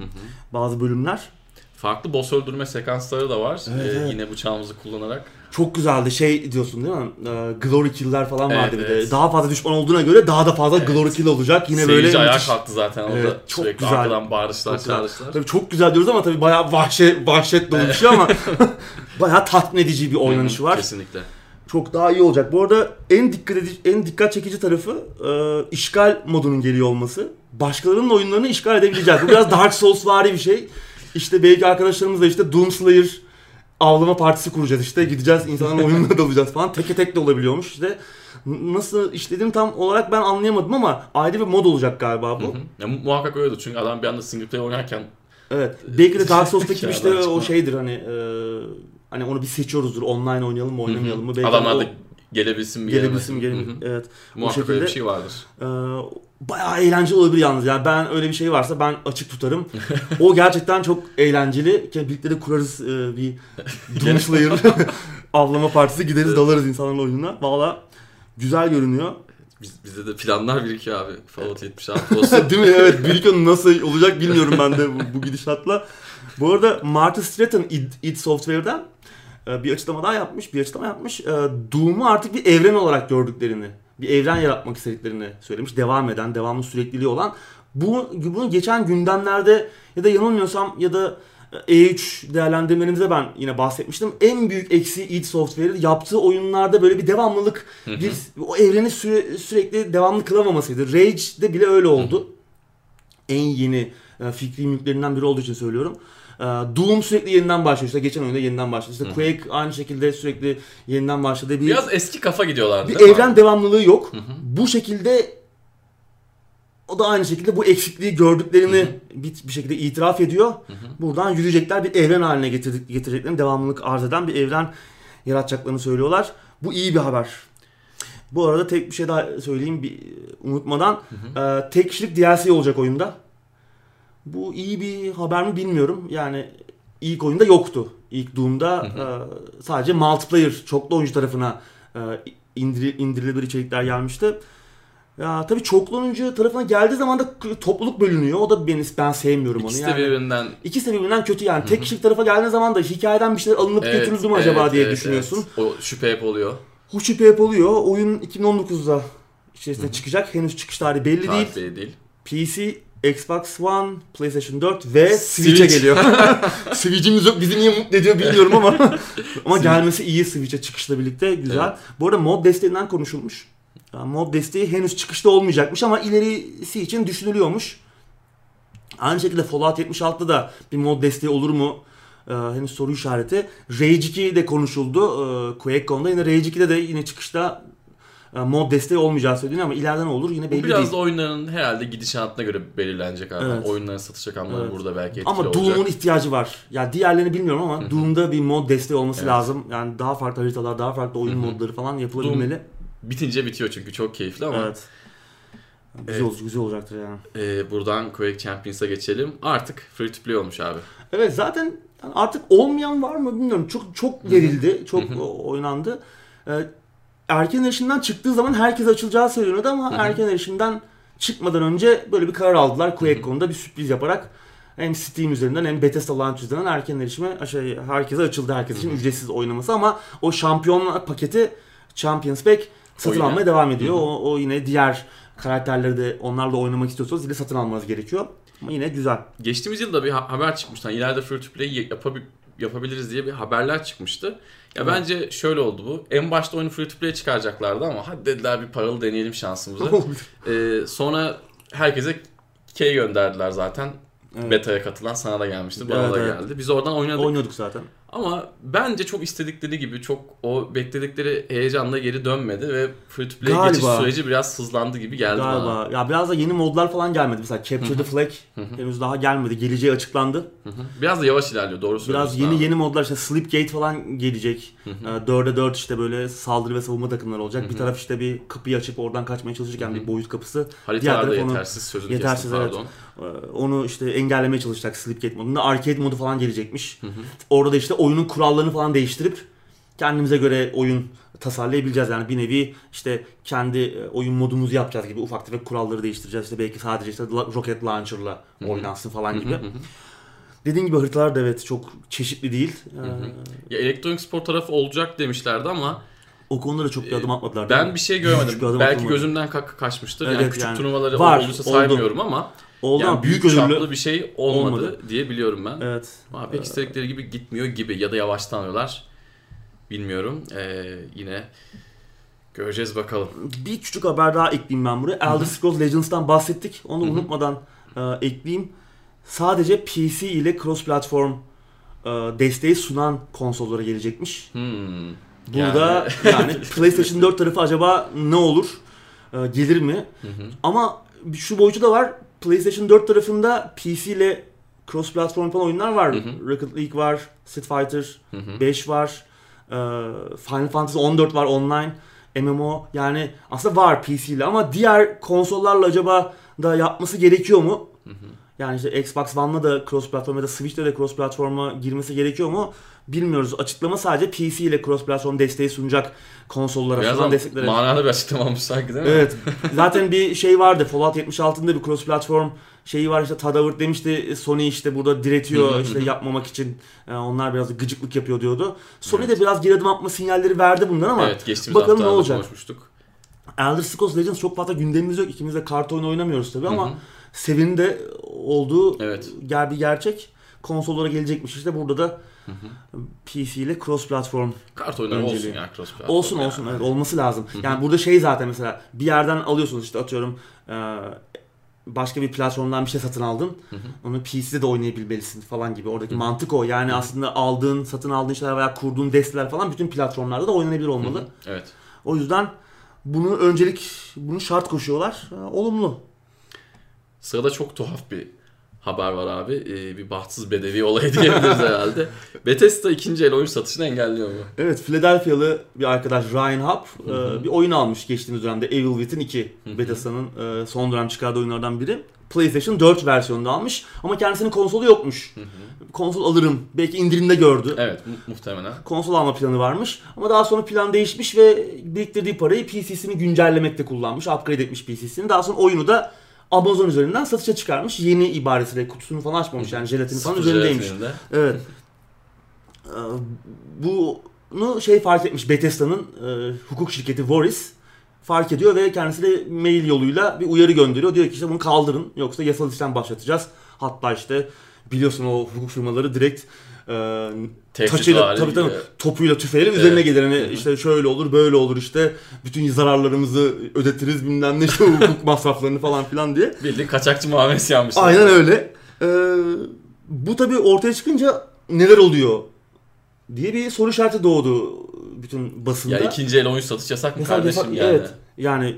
A: bazı bölümler.
B: Farklı boss öldürme sekansları da var.
A: Evet,
B: Ee,
A: evet.
B: Yine bıçağımızı kullanarak.
A: Çok güzeldi. Şey diyorsun değil mi? Ee, glory kill'ler falan
B: Evet,
A: vardı bir
B: evet.
A: de. Daha fazla düşman olduğuna göre daha da fazla glory kill olacak. Yine
B: Seyirci
A: böyle
B: ayağa
A: müthiş.
B: kalktı zaten orada
A: Evet, çok
B: sürekli
A: güzel.
B: arkadan bağırışlar,
A: Çok güzel.
B: çağrışlar.
A: Tabii çok güzel diyoruz ama tabii bayağı vahşet, vahşet dolu bir şey ama bayağı tatmin edici bir oynanışı var.
B: Kesinlikle.
A: Çok daha iyi olacak. Bu arada en dikkat edici, en dikkat çekici tarafı e, işgal modunun geliyor olması. Başkalarının oyunlarını işgal edebileceğiz. Bu biraz Dark Souls vari bir şey. İşte belki arkadaşlarımızla işte Doomslayer avlama partisi kuracağız işte. Gideceğiz insanların oyununa dalacağız falan. Teke tek de olabiliyormuş işte. Nasıl işlediğini tam olarak ben anlayamadım ama ayrı bir mod olacak galiba bu.
B: Hı hı. Ya, mu- muhakkak öyledir çünkü adam bir anda single player oynarken
A: Evet. Belki de Dark Souls'taki gibi işte o şeydir hani e, hani onu bir seçiyoruzdur. Online oynayalım mı oynamayalım mı? Belki
B: adamlar
A: o
B: da gelebilsin mi
A: gelebilsin mi gelebilsin. Evet.
B: Muhakkak öyle
A: şekilde-
B: bir şey vardır.
A: Ee, bayağı eğlenceli olabilir yalnız. Yani ben öyle bir şey varsa ben açık tutarım. o gerçekten çok eğlenceli. Birlikte de kurarız e, bir Doomslayer avlama partisi gideriz dalarız insanların oyununa. Valla güzel görünüyor.
B: Biz, bizde de planlar birikiyor abi. Fallout 76 olsun.
A: Değil mi? Evet. Biriken nasıl olacak bilmiyorum ben de bu, bu gidişatla. Bu arada Martin Stratton id, id Software'den e, bir açıklama daha yapmış. Bir açıklama yapmış. E, Doom'u artık bir evren olarak gördüklerini, bir evren yaratmak istediklerini söylemiş. Devam eden, devamlı sürekliliği olan. Bu, bunu geçen gündemlerde ya da yanılmıyorsam ya da E3 değerlendirmenimizde ben yine bahsetmiştim. En büyük eksiği id Software'in yaptığı oyunlarda böyle bir devamlılık, bir o evreni süre- sürekli devamlı kılamamasıydı. Rage'de bile öyle oldu. En yeni e, fikri mülklerinden biri olduğu için söylüyorum. E, Doom sürekli yeniden başlıyor. İşte geçen oyunda yeniden başladı. İşte Quake aynı şekilde sürekli yeniden başladı. Bir,
B: Biraz eski kafa gidiyorlardı.
A: bir evren
B: abi?
A: devamlılığı yok. Bu şekilde o da aynı şekilde bu eksikliği gördüklerini bir, bir şekilde itiraf ediyor. Buradan yürüyecekler bir evren haline getirdik, getireceklerini devamlılık arz eden bir evren yaratacaklarını söylüyorlar. Bu iyi bir haber. Bu arada tek bir şey daha söyleyeyim bir unutmadan. Ee, tek kişilik DLC olacak oyunda. Bu iyi bir haber mi bilmiyorum. Yani ilk oyunda yoktu. İlk Doom'da e, sadece multiplayer çoklu oyuncu tarafına e, indiri, indirilebilir içerikler gelmişti. Ya tabii çoklu oyuncu tarafına geldiği zaman da topluluk bölünüyor. O da beni ben sevmiyorum
B: İkisi
A: onu. Yani
B: birbirinden
A: ikisi de birbirinden kötü yani. Tek kişilik tarafa geldiğin zaman da hikayeden bir şeyler alınıp
B: Evet,
A: götürüldü mü acaba
B: evet,
A: diye
B: evet,
A: düşünüyorsun.
B: evet. O şüphe hep oluyor.
A: Bu şüphe hep oluyor. Oyun 2019'da içerisinde çıkacak. Henüz çıkış tarihi belli değil.
B: Tarih belli değil.
A: PC, Xbox One, PlayStation 4 ve Switch'e
B: Switch.
A: geliyor. Switch'imiz yok. Bizi niye mutlu ediyor bilmiyorum ama ama gelmesi iyi Switch'e çıkışla birlikte güzel.
B: Evet.
A: Bu arada mod desteğinden konuşulmuş. Yani mod desteği henüz çıkışta olmayacakmış ama ilerisi için düşünülüyormuş. Aynı şekilde Fallout 76'da da bir mod desteği olur mu? Ee, henüz soru işareti. Rage 2 de konuşuldu. Ee, QuakeCon'da yine Rage 2'de de yine çıkışta mod desteği olmayacağı söyleniyor ama ileride ne olur yine belli
B: Bu biraz
A: değil.
B: da oyunların herhalde gidişatına göre belirlenecek abi.
A: Evet.
B: Oyunların satış rakamları
A: Evet.
B: burada belki etkili
A: Ama. Doom'un ihtiyacı var. Ya diğerlerini bilmiyorum ama Doom'da bir mod desteği olması
B: Evet.
A: lazım. Yani daha farklı haritalar, daha farklı oyun modları falan yapılabilmeli.
B: Bitince bitiyor çünkü çok keyifli ama
A: Evet. Güzel,
B: Evet.
A: güzel olacaktır yani.
B: e, buradan Quake Champions'a geçelim. Artık free to play olmuş abi.
A: Evet zaten yani artık olmayan var mı bilmiyorum. Çok çok verildi, çok oynandı. Ee, erken erişimden çıktığı zaman herkes açılacağı söyleniyordu ama erken erişimden çıkmadan önce böyle bir karar aldılar. QuakeCon'da bir sürpriz yaparak hem Steam üzerinden hem Bethesda Launch üzerinden erken erişime şey, herkese açıldı. Herkes için ücretsiz oynaması ama o şampiyonlar paketi Champions Pack satın almaya devam ediyor. O, o yine diğer karakterleri de onlarla oynamak istiyorsanız yine satın almanız gerekiyor. Ama yine güzel.
B: Geçtiğimiz yılda bir ha- haber çıkmıştı. Hani ileride free to play yapabi- yapabiliriz diye bir haberler çıkmıştı. Ya
A: Evet.
B: bence şöyle oldu bu. En başta oyunu free to play çıkaracaklardı ama hadi dediler bir paralı deneyelim şansımızı. Ee, sonra herkese key gönderdiler zaten.
A: Evet.
B: Beta'ya katılan sana da gelmişti, bana
A: Evet,
B: da
A: evet.
B: geldi. Biz oradan oynadık.
A: Oynuyorduk zaten.
B: Ama bence çok istedikleri gibi çok o bekledikleri heyecanla geri dönmedi ve free to play
A: Galiba.
B: geçiş süreci biraz hızlandı gibi geldi bana.
A: Galiba. Ya biraz da yeni modlar falan gelmedi. Mesela Capture the Flag henüz daha gelmedi. Geleceği açıklandı.
B: Biraz da yavaş ilerliyor doğru söylüyorsun.
A: Biraz yeni
B: abi.
A: yeni modlar işte Slipgate falan gelecek. Ee, Dörde 4 işte böyle saldırı ve savunma takımları olacak. Bir taraf işte bir kapıyı açıp oradan kaçmaya çalışırken bir boyut kapısı. Diğer
B: Haritalarda
A: taraf onu,
B: yetersiz sözünü
A: yetersiz,
B: kestim
A: evet.
B: pardon.
A: e, onu işte engellemeye çalışacak Slipgate modunda. Arcade modu falan gelecekmiş. Orada da işte oyunun kurallarını falan değiştirip kendimize göre oyun tasarlayabileceğiz. Yani bir nevi işte kendi e, oyun modumuzu yapacağız gibi ufak tefek kuralları değiştireceğiz. İşte belki sadece işte rocket launcher'la oynansın falan gibi. Dediğin gibi haritalar da evet çok çeşitli değil. Ee,
B: Ya elektronik spor tarafı olacak demişlerdi ama
A: o konuda da çok bir adım atmadılar.
B: ben bir şey görmedim.
A: bir
B: Belki
A: atılmadı.
B: gözümden ka- kaçmıştır.
A: Evet,
B: yani küçük
A: yani
B: turnuvaları
A: var,
B: olduysa
A: oldu.
B: saymıyorum ama
A: Oldu
B: yani
A: ama büyük
B: büyük
A: ödüllü.
B: çaplı bir şey olmadı,
A: olmadı.
B: diye biliyorum ben.
A: Evet.
B: Ama pek istedikleri gibi gitmiyor gibi ya da yavaşlanıyorlar. Bilmiyorum. Ee, yine göreceğiz bakalım.
A: Bir küçük haber daha ekleyeyim ben buraya. Elder Scrolls Legends'tan bahsettik. Onu unutmadan e, ekleyeyim. Sadece PC ile cross platform e, desteği sunan konsollara gelecekmiş.
B: Hmm.
A: Burada yani, PlayStation 4 tarafı acaba ne olur? E, gelir mi?
B: Hı hı.
A: Ama şu boyutu da var. PlayStation 4 tarafında PC ile cross platform falan oyunlar var.
B: Hı hı.
A: Rocket League var, Street Fighter
B: Hı hı.
A: 5 var. e, Final Fantasy 14 var online. MMO yani aslında var PC ile ama diğer konsollarla acaba da yapması gerekiyor mu?
B: Hı hı.
A: Yani işte Xbox One'la da cross platform ya da Switch'te de cross platforma girmesi gerekiyor mu? Bilmiyoruz. Açıklama sadece PC ile cross platform desteği sunacak konsollara
B: Biraz ama
A: desteklere.
B: manalı bir açıklama olmuş sanki değil mi?
A: Evet. Zaten bir şey vardı. Fallout 76'da bir cross platform şeyi var işte Howard demişti Sony işte burada diretiyor işte yapmamak için e, onlar biraz gıcıklık yapıyor diyordu. Sony
B: Evet.
A: de biraz geri adım atma sinyalleri verdi bundan ama
B: Evet geçtiğimiz
A: bakalım ne olacak.
B: konuşmuştuk.
A: Elder Scrolls Legends çok fazla gündemimiz yok. İkimiz de kart oyunu oynamıyoruz tabii ama
B: Hı hı.
A: Sevin'in de olduğu
B: Evet.
A: gel bir gerçek. Konsollara gelecekmiş işte burada da
B: Hı hı.
A: PC ile cross platform
B: Kart oyunları
A: Önceliği.
B: olsun ya cross platform
A: olsun
B: ya.
A: olsun evet olması lazım.
B: Hı.
A: Yani burada şey zaten mesela bir yerden alıyorsunuz işte atıyorum e, başka bir platformdan bir şey satın aldın. Onu PC'de de oynayabilmelisin falan gibi. Oradaki mantık o. Yani aslında aldığın, satın aldığın şeyler veya kurduğun desteler falan bütün platformlarda da oynanabilir olmalı.
B: Evet.
A: O yüzden bunu öncelik, bunu şart koşuyorlar. E, olumlu.
B: Sırada çok tuhaf bir haber var abi. Ee, bir bahtsız bedevi olayı diyebiliriz herhalde. Bethesda ikinci el oyun satışını engelliyor mu?
A: Evet, Philadelphia'lı bir arkadaş Ryan Hupp e, bir oyun almış geçtiğimiz dönemde Evil Within 2.
B: Hı hı.
A: Bethesda'nın e, son dönem çıkardığı oyunlardan biri. PlayStation 4 versiyonunda almış ama kendisinin konsolu yokmuş.
B: Hı hı.
A: Konsol alırım. Belki indirimde gördü.
B: Evet mu- muhtemelen.
A: Konsol alma planı varmış ama daha sonra plan değişmiş ve biriktirdiği parayı PC'sini güncellemekte kullanmış. Upgrade etmiş PC'sini. Daha sonra oyunu da Amazon üzerinden satışa çıkarmış. Yeni ibaresiyle kutusunu falan açmamış yani jelatini falan üzerindeymiş. Evet. Ee, Bunu şey fark etmiş Bethesda'nın e, hukuk şirketi Voris fark ediyor ve kendisi de mail yoluyla bir uyarı gönderiyor. Diyor ki işte bunu kaldırın yoksa yasal işlem başlatacağız. Hatta işte biliyorsun o hukuk firmaları direkt e,
B: Tehdit
A: taçıyla tabii tabii topuyla tüfeğiyle
B: Evet.
A: üzerine gelir. Hani işte şöyle olur böyle olur işte bütün zararlarımızı ödetiriz bilmem ne işte hukuk masraflarını falan filan diye.
B: Bildiğin kaçakçı muamelesi yapmışlar.
A: Aynen öyle. Ee, bu tabii ortaya çıkınca neler oluyor diye bir soru işareti doğdu bütün basında.
B: Ya ikinci el oyun satış yasak mı
A: Yasak,
B: kardeşim
A: yasak,
B: yani?
A: Evet. Yani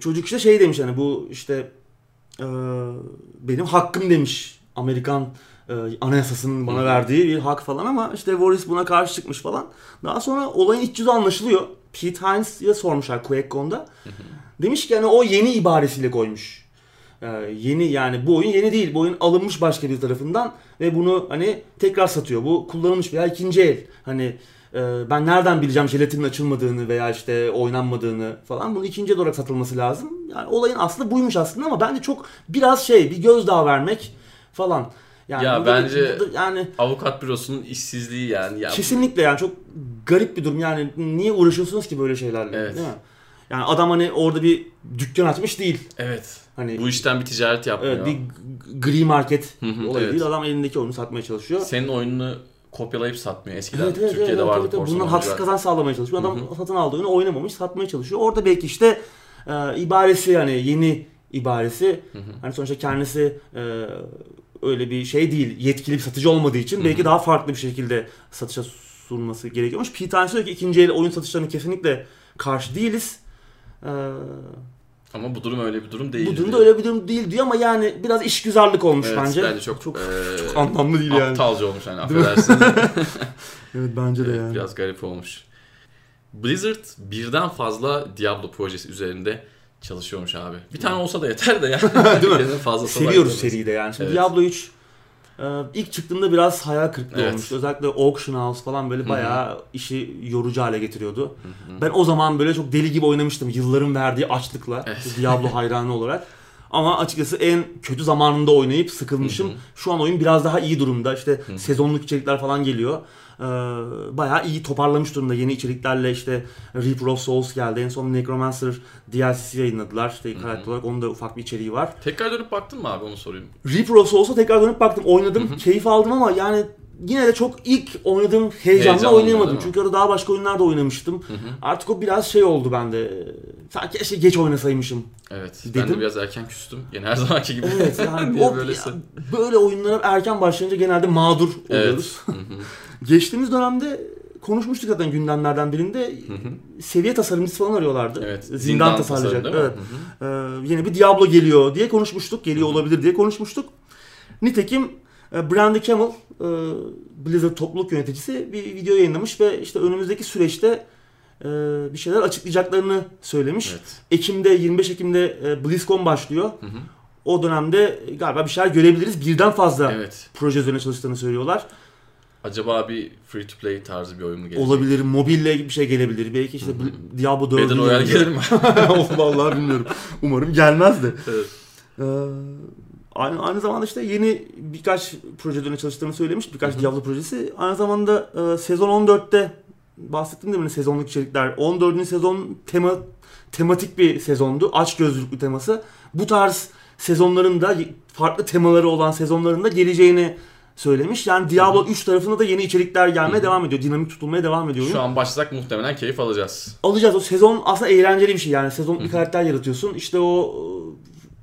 A: çocuk işte şey demiş hani bu işte e, benim hakkım demiş Amerikan e, anayasasının bana verdiği bir hak falan ama işte Boris buna karşı çıkmış falan. Daha sonra olayın iç yüzü anlaşılıyor. Pete Hines'e sormuşlar QuakeCon'da. Demiş ki hani o yeni ibaresiyle koymuş. Ee, yeni yani bu oyun yeni değil. Bu oyun alınmış başka bir tarafından ve bunu hani tekrar satıyor. Bu kullanılmış veya ikinci el. Hani e, ben nereden bileceğim jelatinin açılmadığını veya işte oynanmadığını falan. Bunu ikinci el olarak satılması lazım. Yani olayın aslı buymuş aslında ama bence çok biraz şey bir gözdağı vermek falan. Yani
B: Ya bence-
A: burada yani
B: Avukat bürosunun işsizliği yani. Ya,
A: Kesinlikle yani çok garip bir durum. Yani niye uğraşıyorsunuz ki böyle şeylerle?
B: Evet.
A: Değil mi? Yani adam hani orada bir dükkan açmış değil.
B: Evet.
A: Hani
B: Bu işten bir ticaret yapmıyor.
A: evet, bir gri market olayı
B: evet.
A: değil. Adam elindeki oyunu satmaya çalışıyor.
B: Senin oyununu kopyalayıp satmıyor. Eskiden
A: Evet, evet,
B: Türkiye'de
A: evet,
B: vardı korsan
A: Bundan haksız kazanç sağlamaya çalışıyor. Adam satın aldığı oyunu oynamamış, satmaya çalışıyor. Orada belki işte e, ibaresi yani yeni ibaresi
B: Hı hı.
A: hani sonuçta kendisi e, öyle bir şey değil. Yetkili bir satıcı olmadığı için
B: Hı
A: belki daha farklı bir şekilde satışa sunması gerekiyormuş. Pete Hines diyor ki ikinci el oyun satışlarına kesinlikle karşı değiliz. E,
B: Ama bu durum öyle bir durum değil.
A: bu durumda öyle bir durum değil diyor ama yani biraz işgüzarlık olmuş
B: evet,
A: bence.
B: bence çok,
A: çok,
B: eee,
A: çok anlamlı değil yani.
B: aptalca olmuş yani affedersin.
A: Evet bence de
B: Evet,
A: yani.
B: Biraz garip olmuş. Blizzard birden fazla Diablo projesi üzerinde çalışıyormuş abi. Bir tane olsa da yeter de yani.
A: Değil mi?
B: Var
A: Seviyoruz seriyi de yani. Şimdi
B: Evet.
A: Diablo 3 e, ilk çıktığında biraz hayal kırıklığı
B: Evet.
A: olmuştu. Özellikle Auction House falan böyle bayağı işi yorucu hale getiriyordu. Ben o zaman böyle çok deli gibi oynamıştım. Yılların verdiği açlıkla.
B: Evet.
A: Diablo hayranı olarak. Ama açıkçası en kötü zamanında oynayıp sıkılmışım. Şu an oyun biraz daha iyi durumda. İşte sezonluk içerikler falan geliyor. Ee, bayağı iyi toparlamış durumda yeni içeriklerle işte Reaper of Souls geldi. En son Necromancer DLC'si yayınladılar. İşte karakter olarak onun da ufak bir içeriği var.
B: Tekrar dönüp baktın mı abi onu sorayım.
A: Reaper of Souls'a tekrar dönüp baktım. Oynadım. Keyif aldım ama yani yine de çok ilk oynadığım heyecanla
B: Heyecanlı
A: oynayamadım. Çünkü orada daha başka oyunlarda oynamıştım. Artık o biraz şey oldu bende. Sanki keşke geç oynasaymışım.
B: Evet. Ben
A: Dedim.
B: de biraz erken küstüm. Yine her zamanki gibi.
A: Evet yani o,
B: böylesi.
A: ya, böyle oyunlara erken başlayınca genelde mağdur oluyoruz.
B: Evet. Hı hı.
A: Geçtiğimiz dönemde konuşmuştuk zaten gündemlerden birinde. Seviye tasarımcısı falan arıyorlardı.
B: Evet.
A: Zindan,
B: Zindan
A: tasarlayacak.
B: tasarım?
A: Evet. Ee, yeni bir Diablo geliyor diye konuşmuştuk. Geliyor olabilir diye konuşmuştuk. Nitekim e, Brandy Camel, e, Blizzard topluluk yöneticisi bir video yayınlamış ve işte önümüzdeki süreçte e, bir şeyler açıklayacaklarını söylemiş.
B: Evet.
A: Ekim'de 25 Ekim'de e, BlizzCon başlıyor. O dönemde galiba bir şeyler görebiliriz. Birden fazla
B: Evet.
A: proje üzerine çalıştığını söylüyorlar.
B: Acaba bir free to play tarzı bir oyun mu gelecek?
A: Olabilir, mobille bir şey gelebilir. Belki işte Bl- Diablo 4'ün
B: Battle Royale gelir mi?
A: Vallahi bilmiyorum. Umarım gelmez de.
B: evet.
A: Ee, aynı, aynı zamanda işte yeni birkaç proje üzerine çalıştığını söylemiş. Birkaç Diablo projesi. Aynı zamanda e, sezon 14'te bahsettim değil mi sezonluk içerikler. 14. sezon tema tematik bir sezondu. Aç gözlülüklü teması. Bu tarz sezonların da farklı temaları olan sezonların da geleceğini söylemiş. Yani Diablo 3 tarafında da yeni içerikler gelmeye devam ediyor. Dinamik tutulmaya devam ediyor.
B: Şu an başlasak muhtemelen keyif alacağız.
A: alacağız. O sezon aslında eğlenceli bir şey yani. Sezon bir karakter yaratıyorsun. İşte o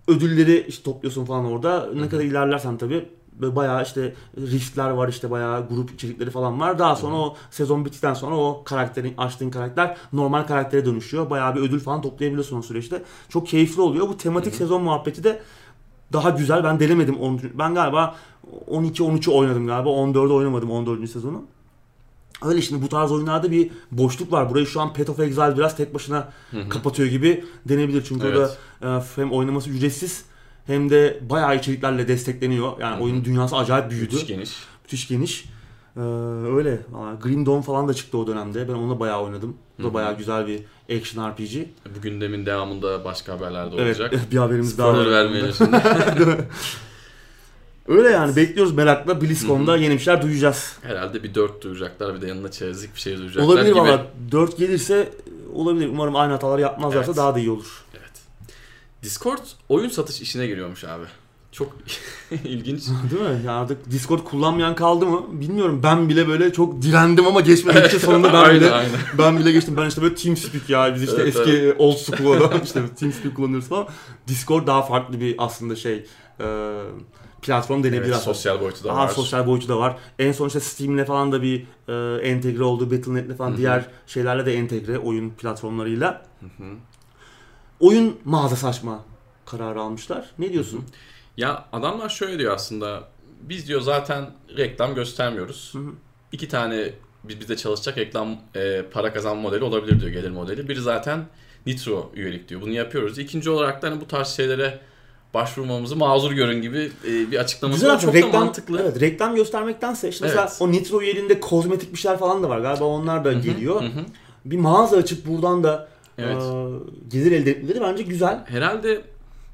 A: e, ödülleri işte topluyorsun falan orada. Ne kadar ilerlersen tabii böyle bayağı işte riftler var işte bayağı grup içerikleri falan var. Daha sonra o sezon bittikten sonra o karakterin açtığın karakter normal karaktere dönüşüyor. Bayağı bir ödül falan toplayabiliyorsun o süreçte. Çok keyifli oluyor. Bu tematik sezon muhabbeti de daha güzel. Ben denemedim 10. Ben galiba 12-13'ü oynadım galiba. 14'ü oynamadım 14. sezonu. Öyle şimdi bu tarz oyunlarda bir boşluk var. Burayı şu an Path of Exile biraz tek başına kapatıyor gibi denebilir. Çünkü
B: Evet.
A: orada e, hem oynaması ücretsiz hem de bayağı içeriklerle destekleniyor. Yani oyunun dünyası acayip büyüdü.
B: Müthiş geniş.
A: Müthiş geniş. Ee, öyle. Grim Dawn falan da çıktı o dönemde. Ben onunla bayağı oynadım. Bu da bayağı güzel bir action RPG.
B: Bu gündemin devamında başka haberler de
A: Evet,
B: olacak.
A: bir haberimiz daha
B: Spoiler
A: var.
B: vermeyelim şimdi.
A: Öyle yani bekliyoruz merakla. BlizzCon'da yeni bir şeyler duyacağız.
B: Herhalde bir 4 duyacaklar bir de yanına çerezlik bir şey duyacaklar
A: Olabilir
B: gibi.
A: valla. 4 gelirse olabilir. Umarım aynı hataları yapmazlarsa
B: Evet.
A: daha da iyi olur.
B: Evet. Discord oyun satış işine giriyormuş abi. Çok ilginç.
A: Değil mi? Ya artık Discord kullanmayan kaldı mı? Bilmiyorum. Ben bile böyle çok direndim ama geçmedim. İşte sonunda ben
B: Aynen,
A: bile
B: aynen.
A: ben bile geçtim. Ben işte böyle TeamSpeak ya biz işte
B: Evet,
A: eski old school adam işte TeamSpeak kullanıyoruz falan. Discord daha farklı bir aslında şey e, platform denebilir
B: Evet,
A: aslında.
B: sosyal boyutu da
A: Daha
B: var.
A: sosyal boyutu da var. En son işte Steam'le falan da bir e, entegre oldu. Battle.net'le falan diğer şeylerle de entegre oyun platformlarıyla. Oyun mağazası açma kararı almışlar. Ne diyorsun?
B: Ya adamlar şöyle diyor aslında. Biz diyor zaten reklam göstermiyoruz. İki tane biz bizde çalışacak reklam e, para kazanma modeli olabilir diyor gelir modeli. Biri zaten Nitro üyelik diyor. Bunu yapıyoruz. İkinci olarak da hani bu tarz şeylere başvurmamızı mazur görün gibi e, bir açıklaması
A: Güzel
B: var. Çok da
A: reklam,
B: mantıklı.
A: Evet, reklam göstermektense işte mesela
B: Evet.
A: o Nitro üyeliğinde kozmetik bir şeyler falan da var. Galiba onlar da geliyor.
B: Hı hı.
A: Bir mağaza açıp buradan da
B: Evet.
A: e, gelir elde etmeleri bence güzel.
B: Herhalde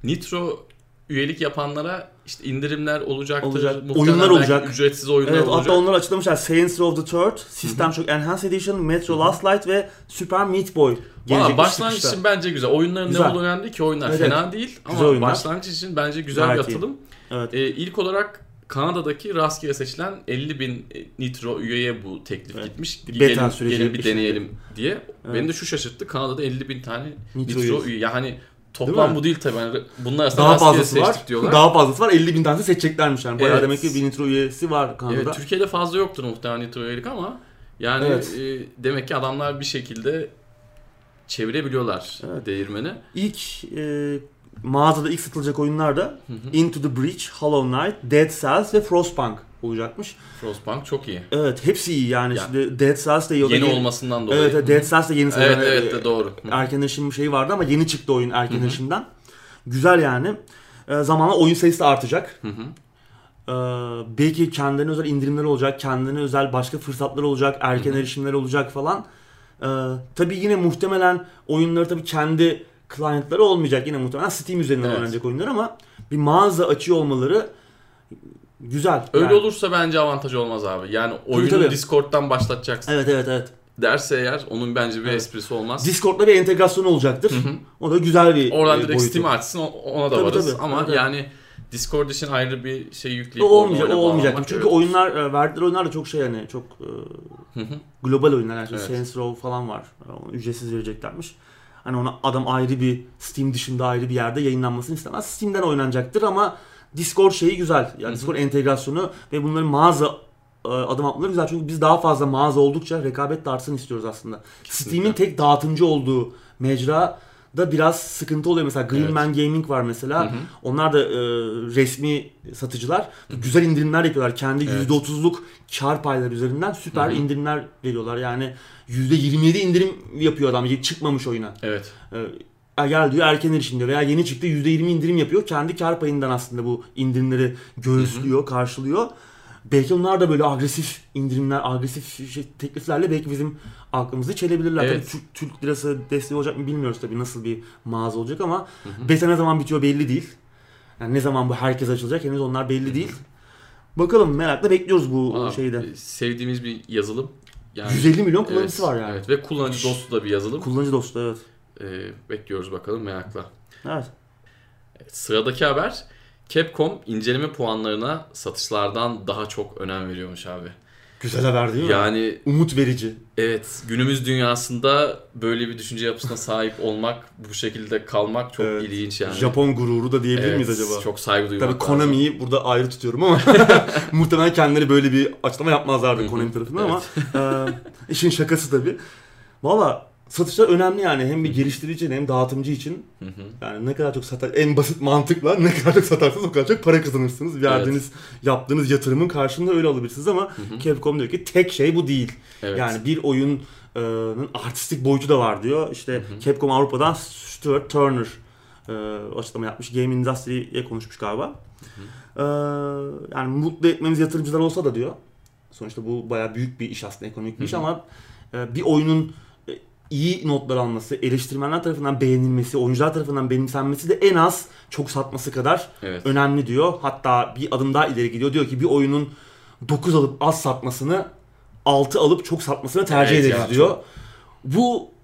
B: Nitro üyelik yapanlara işte indirimler olacaktır.
A: Olacak. Oyunlar olacak.
B: Ücretsiz oyunlar
A: Evet
B: olacak.
A: hatta onlar açıklamışlar. Saints Row the Third, System Shock Enhanced Edition, Metro Last Light ve Super Meat Boy
B: Valla
A: gelecek.
B: başlangıç için bence güzel. Oyunların
A: Güzel.
B: ne olduğu önemli ki oyunlar
A: Evet,
B: fena değil ama
A: Güzel oyunlar.
B: başlangıç için bence güzel
A: Gayet
B: bir
A: iyi.
B: atılım.
A: Evet.
B: Ee, ilk olarak Kanada'daki rastgele seçilen 50 bin e, Nitro üyeye bu teklif
A: Evet.
B: gitmiş.
A: Bir beta
B: gelin,
A: süreci
B: gelin bir deneyelim diye.
A: Evet.
B: Beni de şu şaşırttı. Kanada'da 50 bin tane
A: Nitro
B: Nitro, üye. Yani toplam
A: mi?
B: bu değil tabii. Yani bunlar arasında
A: Daha fazlası var.
B: diyorlar.
A: Daha fazlası var. 50 bin tanesi seçeceklermiş yani. Bayağı
B: Evet.
A: demek ki bir Nitro üyesi var Kanada'da.
B: Evet, Türkiye'de fazla yoktur muhtemelen Nitro üyelik ama yani
A: Evet.
B: e, demek ki adamlar bir şekilde çevirebiliyorlar
A: Evet.
B: değirmeni.
A: İlk e, mağazada ilk satılacak oyunlar da Into the Breach, Hollow Knight, Dead Cells ve Frostpunk olacakmış.
B: Frostpunk çok iyi.
A: Evet hepsi iyi yani.
B: Ya.
A: Şimdi Dead Cells de da
B: Yeni olmasından dolayı.
A: Evet, evet Dead Cells de yeni
B: Evet
A: sezon.
B: evet
A: e,
B: de doğru.
A: Erken erişim şeyi vardı ama yeni çıktı oyun erken erişimden. Güzel yani. E, zamanla oyun sayısı da artacak.
B: Hı hı.
A: E, belki kendine özel indirimler olacak, kendine özel başka fırsatlar olacak, erken erişimler olacak falan. E, tabii yine muhtemelen oyunları tabii kendi client'ları olmayacak. Yine muhtemelen Steam üzerinden
B: Evet.
A: oynanacak oyunlar ama bir mağaza açıyor olmaları güzel.
B: Öyle
A: Yani-
B: olursa bence avantaj olmaz abi. Yani oyunu
A: tabii.
B: Discord'dan başlatacaksın.
A: Evet evet evet.
B: Derse eğer onun bence bir
A: Evet.
B: esprisi olmaz.
A: Discord'da bir entegrasyon olacaktır.
B: Hı hı.
A: O da güzel bir
B: Oradan
A: e,
B: direkt
A: boyutu.
B: Steam açsın o- ona da
A: Tabii,
B: varız.
A: tabii.
B: Ama
A: Evet,
B: yani Discord için ayrı bir şey
A: O
B: yükleyip
A: olmayacak,
B: orada
A: o olmayacak. Çünkü
B: evet.
A: oyunlar, e, verdikleri oyunlar da çok şey hani çok e,
B: Hı hı.
A: global oyunlar. Yani
B: Evet.
A: Saints Row falan var. Onu ücretsiz vereceklermiş. Hani ona adam ayrı bir Steam dışında ayrı bir yerde yayınlanmasını istemez. Steam'den oynanacaktır ama Discord şeyi güzel. Yani
B: Hı hı.
A: Discord entegrasyonu ve bunların mağaza e, adım atmaları güzel. Çünkü biz daha fazla mağaza oldukça rekabet de artsın istiyoruz aslında. Steam'in tek dağıtıcı olduğu mecra da biraz sıkıntı oluyor. Mesela Green
B: Evet.
A: Gaming var mesela.
B: Hı hı.
A: Onlar da e, resmi satıcılar. Güzel indirimler yapıyorlar. Kendi
B: Evet.
A: %30'luk kar payları üzerinden süper
B: Hı hı.
A: indirimler veriyorlar. Yani %27 indirim yapıyor adam çıkmamış oyuna.
B: Evet.
A: E, gel diyor erken erişim diyor veya yeni çıktı %20 indirim yapıyor. Kendi kar payından aslında bu indirimleri göğüslüyor, karşılıyor. Belki onlar da böyle agresif indirimler, agresif şey, tekliflerle belki bizim aklımızı çelebilirler.
B: Evet.
A: Tabii Türk, Türk lirası desteği olacak mı bilmiyoruz tabii nasıl bir mağaza olacak ama beta ne zaman bitiyor belli değil. Yani ne zaman bu herkes açılacak henüz onlar belli değil. Bakalım merakla bekliyoruz bu
B: Valla
A: şeyde.
B: Sevdiğimiz bir yazılım. Yani,
A: 150 milyon kullanıcısı
B: evet,
A: var yani.
B: Evet ve kullanıcı dostu da bir yazılım.
A: Kullanıcı dostu evet.
B: Ee, bekliyoruz bakalım merakla.
A: Evet.
B: Evet, sıradaki haber Capcom inceleme puanlarına satışlardan daha çok önem veriyormuş abi.
A: Güzel haber değil mi?
B: Yani
A: Umut verici.
B: evet günümüz dünyasında böyle bir düşünce yapısına sahip olmak, bu şekilde kalmak çok
A: Evet.
B: ilginç yani.
A: Japon gururu da diyebilir
B: Evet,
A: miyiz acaba?
B: Çok saygı duymak
A: Tabii. Konami'yi burada ayrı tutuyorum ama muhtemelen kendileri böyle bir açıklama yapmazlardı. Konami tarafından ama e, işin şakası tabii. Valla satışlar önemli yani hem bir geliştirici için hem dağıtımcı için.
B: Hı hı.
A: Yani ne kadar çok satar en basit mantıkla ne kadar çok satarsanız o kadar çok para kazanırsınız. Verdiğiniz yaptığınız yatırımın karşılığında öyle alabilirsiniz ama
B: hı.
A: Capcom diyor ki tek şey bu değil.
B: Evet.
A: Yani bir oyunun artistik boyutu da var diyor. İşte Capcom Avrupa'dan Stuart Turner e, açıklama yapmış. Game Industry'ye konuşmuş galiba. E, yani mutlu etmemiz yatırımcılar olsa da diyor. Sonuçta bu bayağı büyük bir iş aslında ekonomik bir iş
B: Hı hı.
A: ama e, bir oyunun e, iyi notlar alması, eleştirmenler tarafından beğenilmesi, oyuncular tarafından benimsenmesi de en az çok satması kadar
B: evet.
A: önemli diyor. Hatta bir adım daha ileri gidiyor. Diyor ki bir oyunun 9 alıp az satmasını 6 alıp çok satmasını tercih
B: Evet
A: ederiz
B: ya,
A: diyor. Bu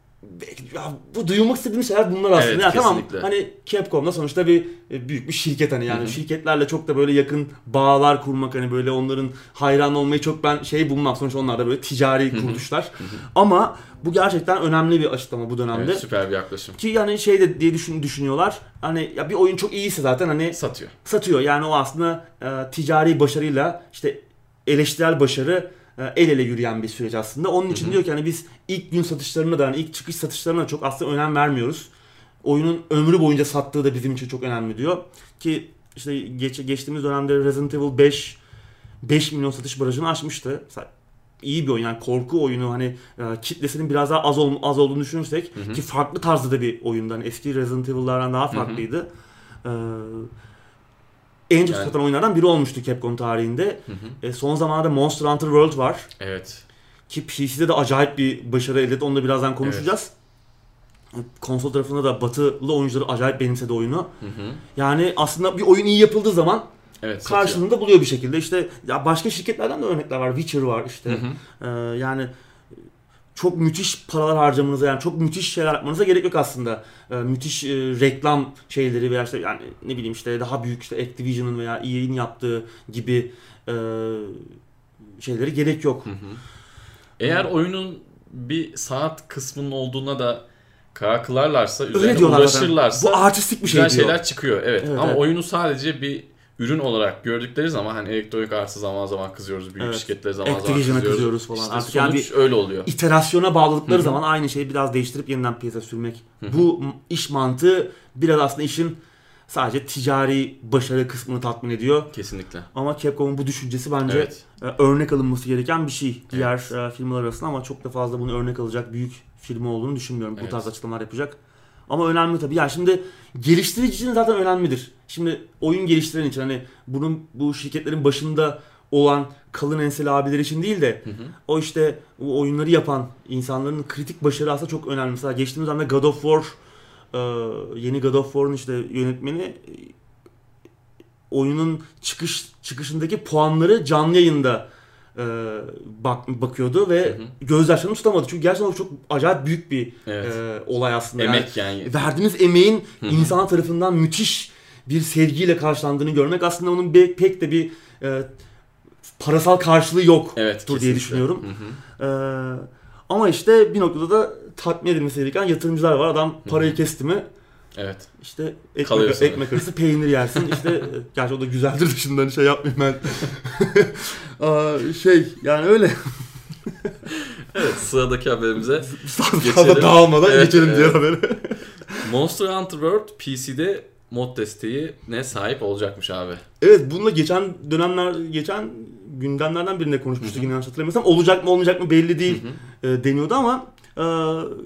A: ya, bu duymak istediğim şeyler bunlar aslında.
B: Evet,
A: ya tamam hani Capcom da sonuçta bir e, büyük bir şirket hani yani
B: Hı hı.
A: şirketlerle çok da böyle yakın bağlar kurmak hani böyle onların hayran olmayı çok ben şey bulmam. Sonuçta onlar da böyle ticari kuruluşlar. Ama bu gerçekten önemli bir açıklama bu dönemde.
B: Evet, süper bir yaklaşım.
A: Ki yani şey de diye düşün, düşünüyorlar. Hani ya bir oyun çok iyiyse zaten hani
B: Satıyor.
A: satıyor. Yani o aslında e, ticari başarıyla işte eleştirel başarı el ele yürüyen bir süreç aslında. Onun için diyor ki hani biz ilk gün satışlarına da hani ilk çıkış satışlarına da çok aslında önem vermiyoruz. Oyunun ömrü boyunca sattığı da bizim için çok önemli diyor. Ki işte geç, geçtiğimiz dönemde Resident Evil 5 5 milyon satış barajını aşmıştı. İyi bir oyun yani korku oyunu hani e, kitlesinin biraz daha az, ol, az olduğunu düşünürsek
B: Hı hı.
A: ki farklı tarzda da bir oyundan hani eski Resident Evil'lardan daha
B: hı.
A: farklıydı. Ee, en çok
B: Yani-
A: satan oyunlardan biri olmuştu Capcom tarihinde.
B: Hı hı.
A: E, son zamanlarda Monster Hunter World var.
B: Evet.
A: Ki PC'de de acayip bir başarı elde etti. Onu da birazdan konuşacağız. Konsol tarafında da batılı oyuncuları acayip benimsedi oyunu.
B: Hı hı.
A: Yani aslında bir oyun iyi yapıldığı zaman
B: Evet, satıyor.
A: karşılığında buluyor bir şekilde. İşte ya başka şirketlerden de örnekler var. Witcher var işte.
B: Hı hı.
A: Ee, yani çok müthiş paralar harcamanıza yani çok müthiş şeyler yapmanıza gerek yok aslında. Ee, müthiş e, reklam şeyleri veya işte yani ne bileyim işte daha büyük işte Activision'ın veya EA'in yaptığı gibi e, şeyleri gerek yok.
B: Hı hı. Eğer oyunun bir saat kısmının olduğuna da karar kılarlarsa, üzerine
A: zaten.
B: ulaşırlarsa
A: Bu artistik bir şey diyor.
B: şeyler çıkıyor. Evet.
A: Evet,
B: Ama
A: evet.
B: oyunu sadece bir ürün olarak gördükleri zaman hani elektronik artı zaman zaman kızıyoruz, büyük
A: Evet.
B: şirketlere zaman zaman kızıyoruz.
A: kızıyoruz falan.
B: İşte
A: Artık yani
B: sonuç öyle oluyor.
A: İterasyona bağladıkları
B: Hı hı.
A: zaman aynı şeyi biraz değiştirip yeniden piyasa sürmek.
B: Hı hı.
A: Bu iş mantığı biraz aslında işin sadece ticari başarı kısmını tatmin ediyor.
B: Kesinlikle.
A: Ama Capcom'un bu düşüncesi bence
B: Evet.
A: e, örnek alınması gereken bir şey diğer e, firmalar arasında ama çok da fazla bunu örnek alacak büyük firma olduğunu düşünmüyorum. Bu
B: Evet.
A: tarz açıklamalar yapacak. Ama önemli tabii. Ya şimdi geliştirici için zaten önemlidir. Şimdi oyun geliştiren için hani bunun bu şirketlerin başında olan kalın enseli abiler için değil de
B: Hı hı.
A: o işte o oyunları yapan insanların kritik başarı aslında çok önemli. Mesela geçtiğimiz dönemde God of War e, yeni God of War'un işte yönetmeni e, oyunun çıkış çıkışındaki puanları canlı yayında e, bak bakıyordu ve
B: Hı hı.
A: gözyaşlarını tutamadı. Çünkü gerçekten o çok acayip büyük bir
B: Evet.
A: e, olay aslında. Yani
B: Emek yani.
A: verdiğiniz emeğin
B: Hı hı.
A: insan tarafından müthiş bir sevgiyle karşılandığını görmek aslında onun be- pek de bir e, parasal karşılığı yok
B: Evet.
A: diye
B: kesinlikle.
A: düşünüyorum.
B: Hı hı.
A: Ee, ama işte bir noktada da tatmin edilmesi gereken yatırımcılar var. Adam parayı kesti mi
B: Evet.
A: işte ekmek, ekmek arası peynir yersin. İşte e, gerçi o da güzeldir dışından şey yapmayayım ben. Aa, şey yani öyle
B: Evet sıradaki haberimize
A: fazla
B: Geçelim.
A: dağılmadan
B: Evet,
A: geçelim
B: evet.
A: haberi.
B: Monster Hunter World PC'de mod desteğine sahip olacakmış abi.
A: Evet bununla geçen dönemler geçen gündemlerden birinde konuşmuştuk yine hatırlamıyorsam. Olacak mı olmayacak mı belli değil
B: Hı hı.
A: e, deniyordu ama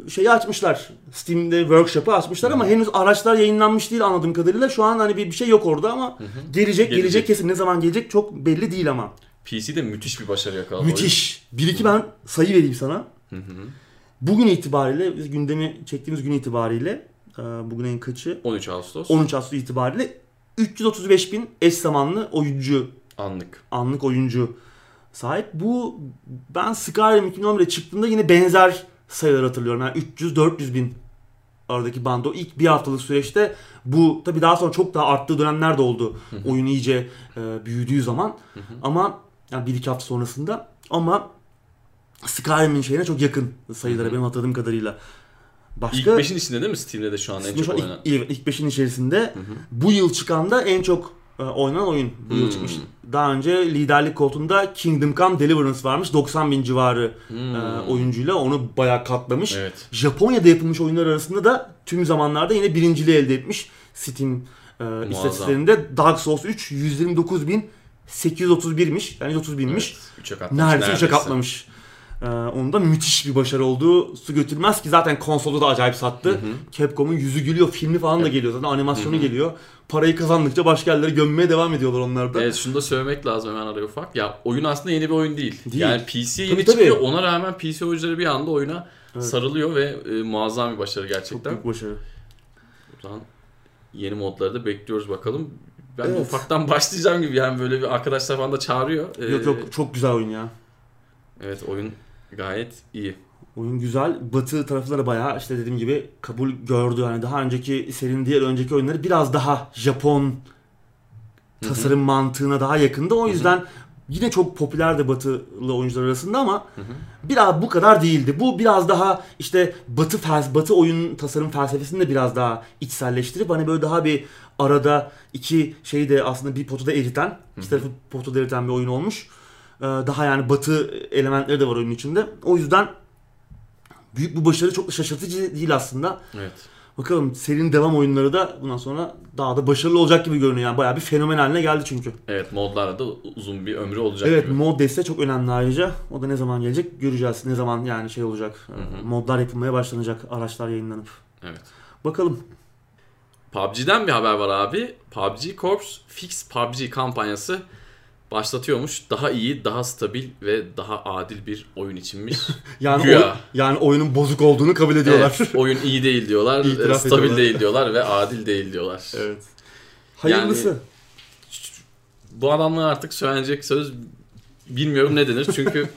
A: şeyi açmışlar. Steam'de workshop'ı açmışlar ama henüz araçlar yayınlanmış değil anladığım kadarıyla. Şu an hani bir, bir şey yok orada ama gelecek, gelecek
B: Gelecek.
A: kesin. Ne zaman gelecek çok belli değil ama.
B: PC'de müthiş bir başarı yakaladı.
A: Müthiş. Bir iki ben sayı vereyim sana.
B: Hı hı.
A: Bugün itibariyle biz gündemi çektiğimiz gün itibariyle e, bugün ayın kaçı?
B: 13 Ağustos
A: 13 Ağustos itibariyle 335 bin eş zamanlı oyuncu
B: anlık.
A: anlık oyuncu sahip. Bu ben Skyrim 2011'de çıktığında yine benzer sayılar hatırlıyorum. Yani 300-400 bin aradaki bando. ilk bir haftalık süreçte bu tabii daha sonra çok daha arttığı dönemler de oldu. Oyun iyice e, büyüdüğü zaman. Ama yani bir iki hafta sonrasında ama Skyrim'in şeyine çok yakın sayılara benim hatırladığım kadarıyla.
B: İlk
A: Başka
B: 5'in içinde değil mi Steam'de de şu an en çok
A: an
B: oynanan?
A: ilk, evet, ilk beşin içerisinde
B: Hı hı.
A: bu yıl çıkan da en çok oynanan oyun bu yıl
B: Hmm.
A: çıkmış. Daha önce liderlik koltuğunda Kingdom Come Deliverance varmış. 90 bin civarı
B: Hmm.
A: e, oyuncuyla onu bayağı katlamış.
B: Evet.
A: Japonya'da yapılmış oyunlar arasında da tüm zamanlarda yine birinciliği elde etmiş. Steam e, istatistiklerinde Dark Souls 3 129 bin 831'miş. Yani 130 binmiş.
B: Evet, katlamış.
A: Neredeyse 3'e katlamış. Ee, onun da müthiş bir başarı olduğu su götürmez ki zaten konsolda da acayip sattı.
B: Hı hı.
A: Capcom'un yüzü gülüyor, filmi falan da geliyor zaten animasyonu
B: Hı hı.
A: geliyor. Parayı kazandıkça başka yerlere gömmeye devam ediyorlar onlar da.
B: Evet şunu da söylemek lazım hemen araya ufak. Ya oyun aslında yeni bir oyun değil.
A: Değil.
B: Yani PC'ye
A: Tabii,
B: yeni
A: tabii.
B: çıkıyor. Ona rağmen PC oyuncuları bir anda oyuna
A: Evet.
B: sarılıyor ve e, muazzam bir başarı
A: Çok
B: gerçekten.
A: büyük başarı.
B: Buradan yeni modları da bekliyoruz bakalım. Ben
A: Evet.
B: ufaktan başlayacağım gibi yani böyle bir arkadaşlar falan da çağırıyor. Ee,
A: Yok yok çok güzel oyun ya.
B: Evet oyun gayet iyi.
A: Oyun güzel. Batı tarafları bayağı işte dediğim gibi kabul gördü. Yani daha önceki serinin diğer önceki oyunları biraz daha Japon tasarım mantığına daha yakındı. O yüzden yine çok popülerdi batılı oyuncular arasında ama
B: Hı hı.
A: biraz bu kadar değildi. Bu biraz daha işte batı fels batı oyun tasarım felsefesini de biraz daha içselleştirip hani böyle daha bir arada iki şeyi de aslında bir potada eriten, iki tarafı potada eriten bir oyun olmuş. Ee, Daha yani batı elementleri de var oyunun içinde. O yüzden büyük bir başarı çok da şaşırtıcı değil aslında.
B: Evet.
A: Bakalım serinin devam oyunları da bundan sonra daha da başarılı olacak gibi görünüyor. Yani bayağı bir fenomen haline geldi çünkü.
B: Evet modlarda da uzun bir ömrü olacak
A: Evet
B: gibi.
A: mod desteği çok önemli ayrıca. O da ne zaman gelecek göreceğiz. Ne zaman yani şey olacak.
B: Hı hı.
A: Modlar yapılmaya başlanacak. Araçlar yayınlanıp.
B: Evet.
A: Bakalım.
B: PUBG'den bir haber var abi. PUBG Corps Fix PUBG kampanyası başlatıyormuş. Daha iyi, daha stabil ve daha adil bir oyun içinmiş.
A: Yani
B: Güya.
A: oy- yani oyunun bozuk olduğunu kabul ediyorlar.
B: evet, oyun iyi değil diyorlar,
A: İtiraf
B: stabil
A: ediyorlar.
B: değil diyorlar ve adil değil diyorlar.
A: evet. Hayırlısı.
B: Bu adamlar artık söylenecek söz bilmiyorum ne denir çünkü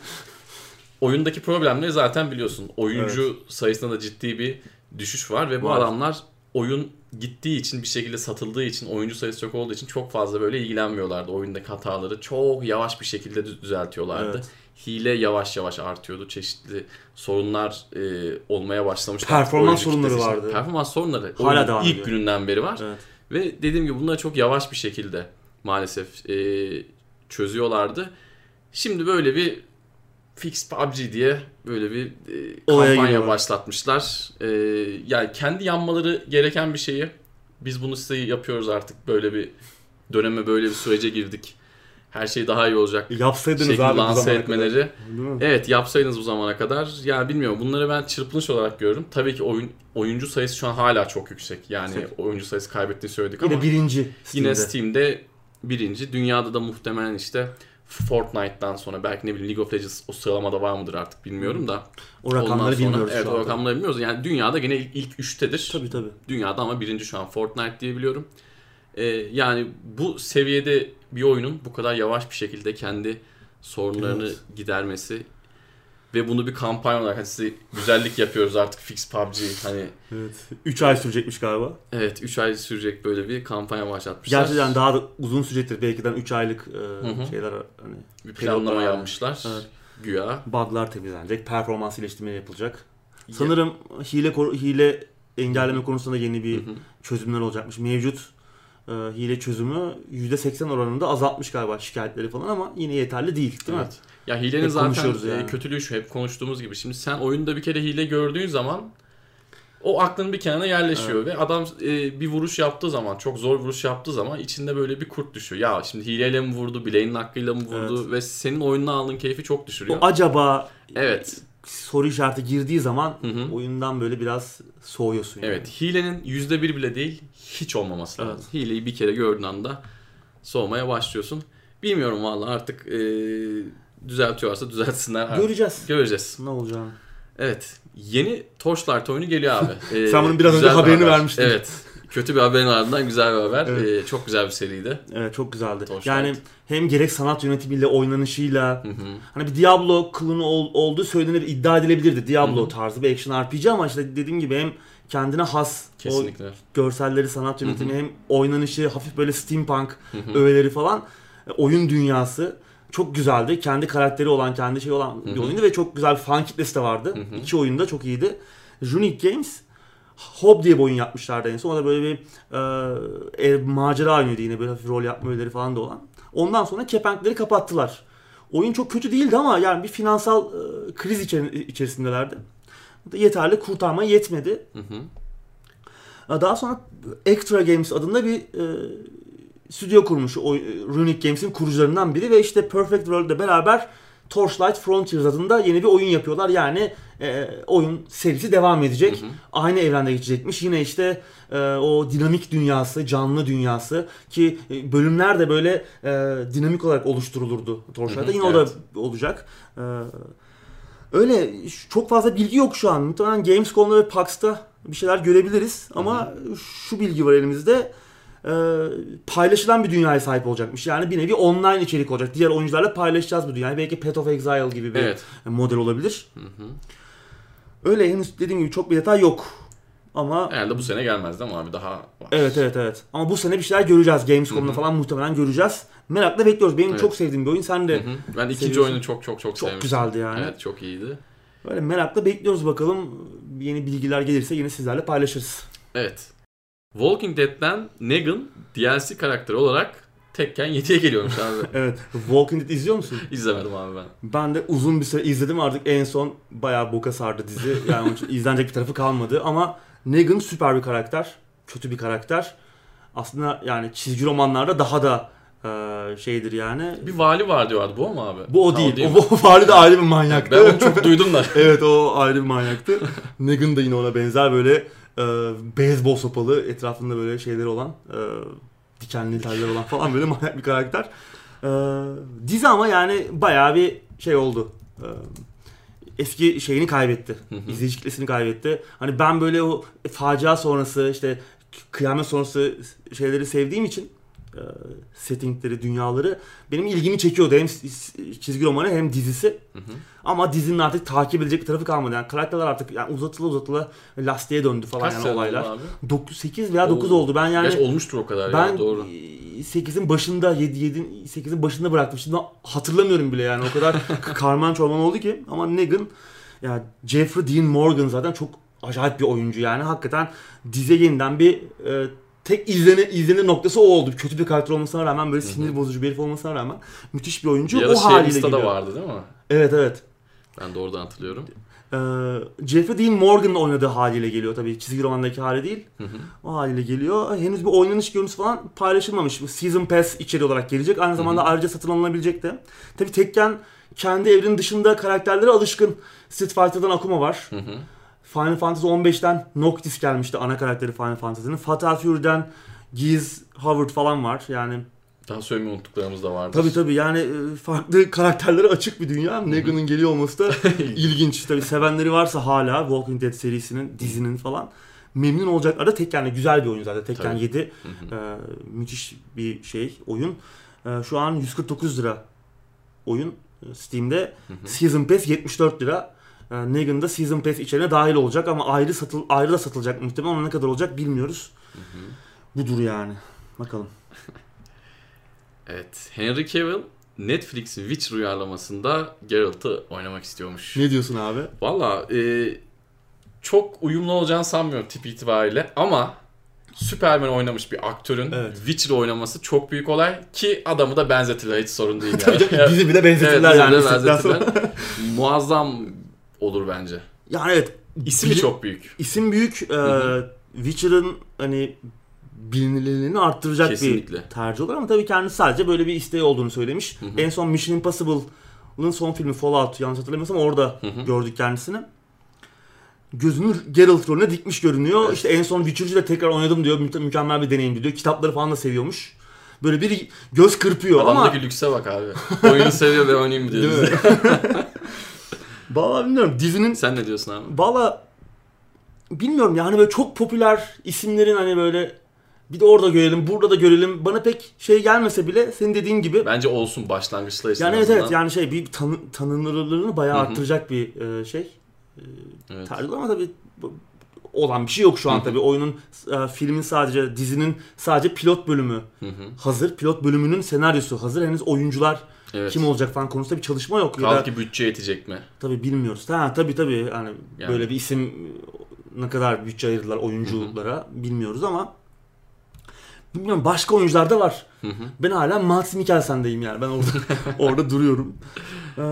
B: oyundaki problemleri zaten biliyorsun. Oyuncu sayısında da ciddi bir düşüş var ve bu
A: Var.
B: adamlar oyun gittiği için bir şekilde satıldığı için oyuncu sayısı çok olduğu için çok fazla böyle ilgilenmiyorlardı. Oyundaki hataları çok yavaş bir şekilde dü- düzeltiyorlardı.
A: Evet.
B: Hile yavaş yavaş artıyordu. Çeşitli sorunlar e, olmaya başlamıştı.
A: Performans sorunları
B: için.
A: vardı.
B: Performans sorunları
A: Hala devam
B: ilk
A: ediyor.
B: gününden beri var.
A: Evet.
B: Ve dediğim gibi bunları çok yavaş bir şekilde maalesef e, çözüyorlardı. Şimdi böyle bir Fix PUBG diye böyle bir e, kampanya başlatmışlar. E, yani kendi yanmaları gereken bir şeyi biz bunu size yapıyoruz artık böyle bir döneme böyle bir sürece girdik. Her şey daha iyi olacak.
A: Yapsaydınız abi bu
B: lanse
A: zamana
B: etmeleri.
A: kadar.
B: Evet yapsaydınız bu zamana kadar. Ya bilmiyorum bunları ben çırpınış olarak görüyorum. Tabii ki oyun oyuncu sayısı şu an hala çok yüksek. Yani
A: Yüksek.
B: oyuncu sayısı kaybettiğini söyledik
A: Yine
B: ama
A: birinci
B: yine
A: Steam'de.
B: Steam'de birinci. Dünyada da muhtemelen işte Fortnite'dan sonra belki ne bileyim League of Legends o sıralamada var mıdır artık bilmiyorum da.
A: O rakamları
B: Ondan sonra-
A: bilmiyoruz
B: Evet o rakamları bilmiyoruz. Yani dünyada gene ilk, ilk üçtedir.
A: Tabii tabii.
B: Dünyada ama birinci şu an Fortnite diye biliyorum. Ee, yani bu seviyede bir oyunun bu kadar yavaş bir şekilde kendi sorunlarını
A: Evet.
B: gidermesi ve bunu bir kampanya olarak hani size güzellik yapıyoruz artık Fix PUBG hani
A: Evet. 3 ay sürecekmiş galiba.
B: evet 3 ay sürecek böyle bir kampanya başlatmışlar.
A: Gerçekten daha da uzun sürecektir. Belki de 3 aylık e, şeyler hani
B: bir planlama yapmışlar.
A: Evet.
B: Güya.
A: bug'lar temizlenecek, performans iyileştirme yapılacak. Sanırım hile hile engelleme konusunda yeni bir çözümler olacakmış. Mevcut e, hile çözümü %80 oranında azaltmış galiba şikayetleri falan ama yine yeterli değil değil mi?
B: Evet. Ya hilenin
A: Hep
B: zaten e,
A: yani.
B: kötülüğü şu hep konuştuğumuz gibi. Şimdi sen oyunda bir kere hile gördüğün zaman o aklın bir kenarına yerleşiyor ve adam e, bir vuruş yaptığı zaman çok zor vuruş yaptığı zaman içinde böyle bir kurt düşüyor. Ya şimdi hileyle mi vurdu, bileğinin hakkıyla mı vurdu ve senin oyununa aldığın keyfi çok düşürüyor.
A: O acaba
B: Evet.
A: soru işareti girdiği zaman
B: Hı hı.
A: oyundan böyle biraz soğuyorsun. yani.
B: Evet. Hilenin %1 bile değil hiç olmaması
A: Evet.
B: lazım. Hileyi bir kere gördüğün anda soğumaya başlıyorsun. Bilmiyorum vallahi artık e, düzeltiyorlarsa düzeltsinler.
A: Göreceğiz
B: Göreceğiz.
A: ne olacağını.
B: Evet. Yeni Torchlight oyunu geliyor abi. Ee,
A: Sen bunun biraz önce
B: bir
A: haberini
B: haber.
A: vermiştin.
B: Evet. Kötü bir haberin ardından güzel bir haber.
A: Evet.
B: Ee, çok güzel bir seriydi.
A: Evet çok güzeldi.
B: Torchlight.
A: Yani hem gerek sanat yönetimiyle, oynanışıyla,
B: Hı hı.
A: hani bir Diablo klonu ol, olduğu söylenir, iddia edilebilirdi. Diablo
B: Hı hı.
A: tarzı bir action RPG ama işte dediğim gibi hem kendine has o
B: Kesinlikle.
A: görselleri, sanat yönetimi hem oynanışı, hafif böyle steampunk
B: Hı hı.
A: öğeleri falan, e, oyun dünyası çok güzeldi. Kendi karakteri olan, kendi şey olan bir
B: Hı hı.
A: oyundu ve çok güzel bir fan kitlesi de vardı.
B: Hı hı.
A: İki oyunda çok iyiydi. Unique Games Hob diye bir oyun yapmışlardı en son. O da böyle bir e, e, macera oynuyordu yine böyle hafif rol yapma öğeleri falan da olan. Ondan sonra kepenkleri kapattılar. Oyun çok kötü değildi ama yani bir finansal e, kriz içer- içerisindelerdi. Yeterli kurtarma yetmedi.
B: Hı hı.
A: Daha sonra Extra Games adında bir e, stüdyo kurmuş. O, e, Runic Games'in kurucularından biri ve işte Perfect World'le beraber Torchlight Frontiers adında yeni bir oyun yapıyorlar. Yani e, oyun serisi devam edecek.
B: Hı hı.
A: Aynı evrende geçecekmiş. Yine işte e, o dinamik dünyası, canlı dünyası ki e, bölümler de böyle e, dinamik olarak oluşturulurdu Torchlight'ta.
B: Hı hı,
A: Yine o
B: evet.
A: da olacak. E, öyle çok fazla bilgi yok şu an. Muhtemelen Gamescom'da ve PAX'ta bir şeyler görebiliriz. Ama şu bilgi var elimizde. E, paylaşılan bir dünyaya sahip olacakmış. Yani bir nevi online içerik olacak. Diğer oyuncularla paylaşacağız bu dünyayı. Belki Path of Exile gibi bir
B: Evet.
A: model olabilir.
B: Hı hı.
A: Öyle henüz dediğim gibi çok bir detay yok. Ama
B: Herhalde bu sene gelmez değil mi abi? Daha var.
A: evet evet evet. Ama bu sene bir şeyler göreceğiz. Gamescom'da falan muhtemelen göreceğiz. Merakla bekliyoruz. Benim
B: Evet.
A: çok sevdiğim bir oyun. Sen de
B: Hı hı. Ben ikinci
A: Seviyorsun.
B: oyunu çok çok çok,
A: çok
B: sevmiştim.
A: güzeldi yani.
B: Evet çok iyiydi.
A: Böyle merakla bekliyoruz bakalım. Yeni bilgiler gelirse yine sizlerle paylaşırız.
B: Evet. Walking Dead'den Negan DLC karakteri olarak Tekken 7'ye geliyormuş abi.
A: Evet. Walking Dead izliyor musun?
B: İzlemedim abi ben.
A: Ben de uzun bir süre izledim artık en son bayağı boka sardı dizi. Yani onun için izlenecek bir tarafı kalmadı ama Negan süper bir karakter. Kötü bir karakter. Aslında yani çizgi romanlarda daha da şeydir yani.
B: Bir vali var diyorlardı bu mu abi?
A: Bu o
B: Ha,
A: değil.
B: mi?
A: O, o Fahri de ayrı bir manyaktı.
B: Ben onu çok duydum da.
A: evet o ayrı bir manyaktı. Negan da yine ona benzer böyle e, beyzbol sopalı etrafında böyle şeyleri olan e, dikenli teller olan falan böyle manyak bir karakter. E, dizi ama yani bayağı bir şey oldu. E, eski şeyini kaybetti. İzleyici kitlesini kaybetti. Hani ben böyle o facia sonrası işte kıyamet sonrası şeyleri sevdiğim için settingleri, dünyaları benim ilgimi çekiyordu. Hem çizgi romanı hem dizisi.
B: Hı hı.
A: Ama dizinin artık takip edecek bir tarafı kalmadı. Yani karakterler artık yani uzatıla uzatıla lastiğe döndü falan
B: Kaç
A: yani olaylar.
B: abi?
A: 9 8 veya
B: Oo.
A: 9 oldu. Ben yani
B: Gerçi olmuştur o kadar
A: ben
B: ya doğru.
A: 8'in başında 7 7 8'in başında bıraktım. Şimdi hatırlamıyorum bile yani o kadar karman çorman oldu ki ama Negan ya Jeffrey Dean Morgan zaten çok acayip bir oyuncu yani hakikaten dize yeniden bir e, tek izlene, izlenir noktası o oldu. Kötü bir karakter olmasına rağmen böyle sinir bozucu bir herif olmasına rağmen müthiş bir oyuncu.
B: Bir
A: o haliyle
B: Shameless'ta da
A: geliyor.
B: vardı değil mi?
A: Evet evet.
B: Ben de oradan hatırlıyorum.
A: Ee, Jeffrey Dean Morgan'ın oynadığı haliyle geliyor tabii. Çizgi romandaki hali değil.
B: Hı hı.
A: O haliyle geliyor. Henüz bir oynanış görüntüsü falan paylaşılmamış. Bu Season Pass içeri olarak gelecek. Aynı zamanda ayrıca satın alınabilecek de. Tabii Tekken kendi evrenin dışında karakterlere alışkın. Street Fighter'dan Akuma var.
B: Hı hı.
A: Final Fantasy 15'ten Noctis gelmişti ana karakteri Final Fantasy'nin. Fatal Fury'den Giz Howard falan var. Yani
B: Daha söylemeyi unuttuklarımız da vardır.
A: Tabii tabii yani e, farklı karakterlere açık bir dünya. Negan'ın geliyor olması da ilginç. Tabii sevenleri varsa hala Walking Dead serisinin, dizinin falan memnun olacaklar da tek yani güzel bir oyun zaten. Tekken
B: Tabii.
A: 7
B: Hı hı.
A: e, müthiş bir şey oyun. E, şu an 149 lira oyun e, Steam'de.
B: Hı hı.
A: Season Pass 74 lira. E, Negan da Season Pass içine dahil olacak ama ayrı satıl ayrı da satılacak muhtemelen. Ona ne kadar olacak bilmiyoruz.
B: Hı hı.
A: Budur yani. Bakalım.
B: Evet. Henry Cavill Netflix'in Witcher uyarlamasında Geralt'ı oynamak istiyormuş.
A: Ne diyorsun abi?
B: Valla e, çok uyumlu olacağını sanmıyorum tip itibariyle ama Superman oynamış bir aktörün
A: Evet.
B: Witcher oynaması çok büyük olay ki adamı da benzetirler hiç sorun değil yani.
A: Bizi bile benzetirler
B: Evet,
A: yani.
B: benzetirler. Muazzam olur bence.
A: Yani evet.
B: İsmi çok büyük.
A: İsim büyük. E. Witcher'ın hani bilinirliğini arttıracak
B: Kesinlikle.
A: bir tercih olur ama tabii kendisi sadece böyle bir isteği olduğunu söylemiş.
B: Hı hı.
A: En son Mission Impossible'ın son filmi Fallout yanlış hatırlamıyorsam orada
B: Hı hı.
A: gördük kendisini. Gözünü Geralt rolüne dikmiş görünüyor.
B: Evet.
A: İşte en son Witcher'cı da tekrar oynadım diyor. Mü- mükemmel bir deneyimdi diyor. Kitapları falan da seviyormuş. Böyle bir göz kırpıyor ama
B: Adamdaki lükse bak abi. Oyunu seviyor ve oynayayım diyor.
A: Değil mi? Valla bilmiyorum dizinin
B: Sen ne diyorsun abi?
A: Valla bilmiyorum yani böyle çok popüler isimlerin hani böyle bir de orada görelim, burada da görelim. Bana pek şey gelmese bile senin dediğin gibi.
B: Bence olsun başlangıçta işte.
A: yani evet evet yani şey bir tanı, tanınırlığını bayağı
B: Hı hı.
A: arttıracak bir e, şey.
B: Evet.
A: Tercih ama tabii olan bir şey yok şu an tabii. Oyunun, e, filmin sadece, dizinin sadece pilot bölümü
B: Hı hı.
A: hazır. Pilot bölümünün senaryosu hazır. Henüz oyuncular
B: Evet.
A: kim olacak falan konusunda bir çalışma yok. Ya
B: Kaldı
A: da,
B: ki bütçe yetecek mi?
A: tabii bilmiyoruz. Ha tabii tabii hani
B: Yani.
A: böyle bir isim ne kadar bütçe ayırdılar oyunculara bilmiyoruz ama bilmiyorum başka oyuncular da var. Ben hala Mads Mikkelsen'deyim yani. Ben orada orada duruyorum. Ee,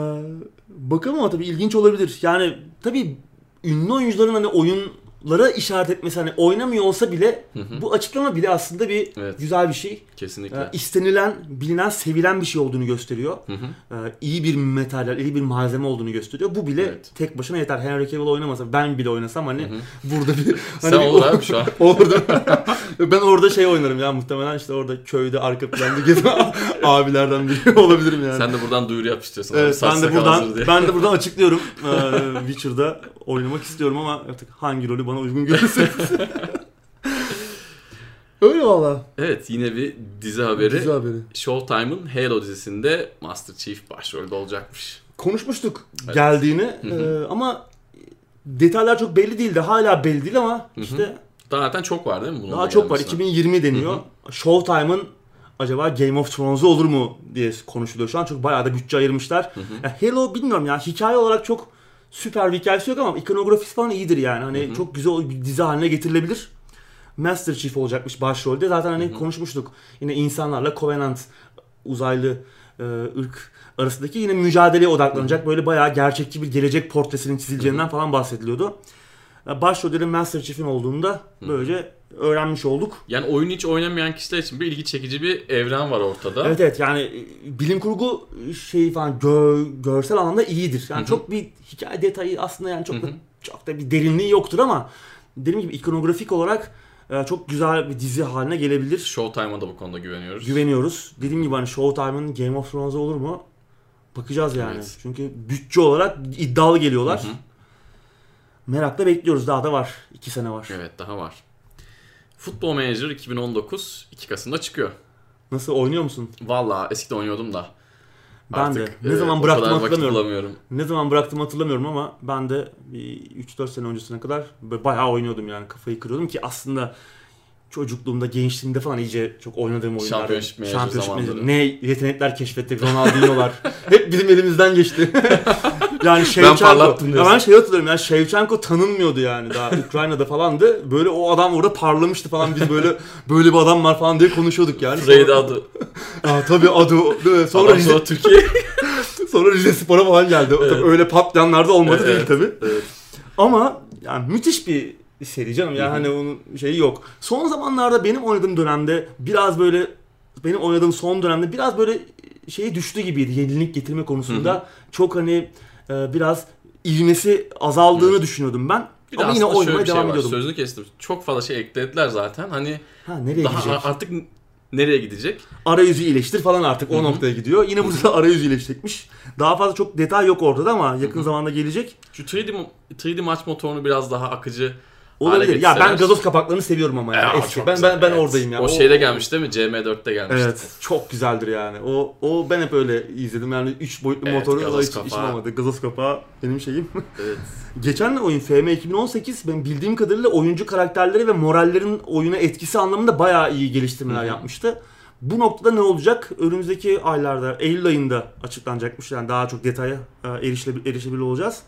A: bakalım ama tabii ilginç olabilir. Yani tabii ünlü oyuncuların hani oyunlara işaret etmesi hani oynamıyor olsa bile bu açıklama bile aslında bir
B: Evet.
A: güzel bir şey.
B: Kesinlikle.
A: Ee, istenilen, bilinen, sevilen bir şey olduğunu gösteriyor.
B: Hı hı.
A: İyi bir materyal, iyi bir malzeme olduğunu gösteriyor. Bu bile
B: Evet.
A: tek başına yeter. Henry Cavill oynamasa, ben bile oynasam hani
B: Hı hı.
A: burada bir... Hani
B: Sen olur abi şu an.
A: Orada ben orada şey oynarım ya muhtemelen işte orada köyde arka planda gezen abilerden biri olabilirim yani.
B: Sen de buradan duyuru yap istiyorsan.
A: evet, ben de buradan ben de buradan açıklıyorum. Ee, Witcher'da oynamak istiyorum ama artık hangi rolü bana uygun görürse. Öyle valla.
B: Evet yine bir dizi haberi.
A: Güzel haberi.
B: Showtime'ın Halo dizisinde Master Chief başrolde olacakmış.
A: Konuşmuştuk
B: Evet.
A: geldiğini ee, ama detaylar çok belli değildi. Hala belli değil ama işte
B: Daha zaten çok var değil mi bunun
A: daha
B: da
A: çok var.
B: gelmesine?
A: 2020 deniyor. Showtime'ın acaba Game of Thrones'u olur mu diye konuşuluyor şu an. Çok bayağı da bütçe ayırmışlar.
B: Hı hı.
A: Ya Halo bilmiyorum ya hikaye olarak çok süper bir hikayesi yok ama ikonografisi falan iyidir yani. Hani
B: Hı hı.
A: çok güzel bir dizi haline getirilebilir. Master Chief olacakmış başrolde. Zaten hani
B: Hı hı.
A: konuşmuştuk. Yine insanlarla Covenant uzaylı e, ırk arasındaki yine mücadeleye odaklanacak. Böyle bayağı gerçekçi bir gelecek portresinin çizileceğinden falan bahsediliyordu. Ya Başrolde de Master Chief'in olduğunu da böylece öğrenmiş olduk.
B: Yani oyunu hiç oynamayan kişiler için bir ilgi çekici bir evren var ortada.
A: Evet evet yani e, bilim kurgu şey falan gö- görsel anlamda iyidir. Yani
B: Hı hı.
A: çok bir hikaye detayı aslında yani çok da çok da bir derinliği yoktur ama dediğim gibi ikonografik olarak e, çok güzel bir dizi haline gelebilir.
B: Showtime'a da bu konuda güveniyoruz.
A: Güveniyoruz. Dediğim gibi hani Showtime'ın Game of Thrones'a olur mu? Bakacağız yani.
B: Evet.
A: Çünkü bütçe olarak iddialı geliyorlar.
B: Hı hı.
A: Merakla bekliyoruz. Daha da var. 2 sene var.
B: Evet daha var. Football Manager 2019 2 Kasım'da çıkıyor.
A: Nasıl oynuyor musun?
B: Valla eskiden oynuyordum da.
A: Ben de. Ne
B: e,
A: zaman bıraktım hatırlamıyorum. Ne zaman bıraktım hatırlamıyorum ama ben de bir 3-4 sene öncesine kadar bayağı oynuyordum yani kafayı kırıyordum ki aslında çocukluğumda, gençliğimde falan iyice çok oynadığım oyunlar.
B: Manager zamanları.
A: Ne yetenekler keşfettik, Ronaldinho'lar. Hep bizim elimizden geçti. yani Shevchenko.
B: parlattım
A: Ya ben şey hatırlıyorum ya Shevchenko tanınmıyordu yani daha Ukrayna'da falandı. Böyle o adam orada parlamıştı falan biz böyle böyle bir adam var falan diye konuşuyorduk yani.
B: Freyde adı.
A: Aa, tabii adı. Sonra Rize,
B: sonra Türkiye.
A: sonra Rize Spor'a falan geldi. Tabii
B: Evet.
A: öyle patlayanlar da olmadı
B: Evet.
A: değil tabii.
B: evet.
A: Ama yani müthiş bir seri canım. Yani
B: Hı hı.
A: hani onun şeyi yok. Son zamanlarda benim oynadığım dönemde biraz böyle benim oynadığım son dönemde biraz böyle şey düştü gibiydi. Yenilik getirme konusunda çok hani e, biraz ivmesi azaldığını düşünüyordum ben.
B: Bir
A: Ama yine oynamaya
B: şey
A: devam
B: var.
A: ediyordum.
B: Sözünü kestim. Çok fazla şey eklediler zaten. Hani
A: Ha nereye
B: daha
A: gidecek?
B: artık nereye gidecek?
A: Arayüzü iyileştir falan artık o noktaya gidiyor. Yine burada arayüzü iyileşecekmiş. Daha fazla çok detay yok orada da ama yakın zamanda gelecek.
B: Şu 3D, mo- 3D maç motorunu biraz daha akıcı
A: Olabilir. Ya ben gazoz kapaklarını seviyorum ama ya.
B: Ya,
A: eski. Ben ben ben
B: evet.
A: oradayım ya.
B: O, şeyde gelmiş değil mi? CM4'te gelmişti.
A: Evet. Çok güzeldir yani. O o ben hep öyle izledim. Yani 3 boyutlu
B: Evet,
A: motoru
B: gazoz
A: hiç işim
B: kapağı.
A: olmadı. Gazoz kapağı benim şeyim.
B: Evet.
A: Geçen oyun FM 2018 benim bildiğim kadarıyla oyuncu karakterleri ve morallerin oyuna etkisi anlamında bayağı iyi geliştirmeler
B: Hı hı.
A: yapmıştı. Bu noktada ne olacak? Önümüzdeki aylarda, Eylül ayında açıklanacakmış. Yani daha çok detaya erişilebilir, erişebilir olacağız.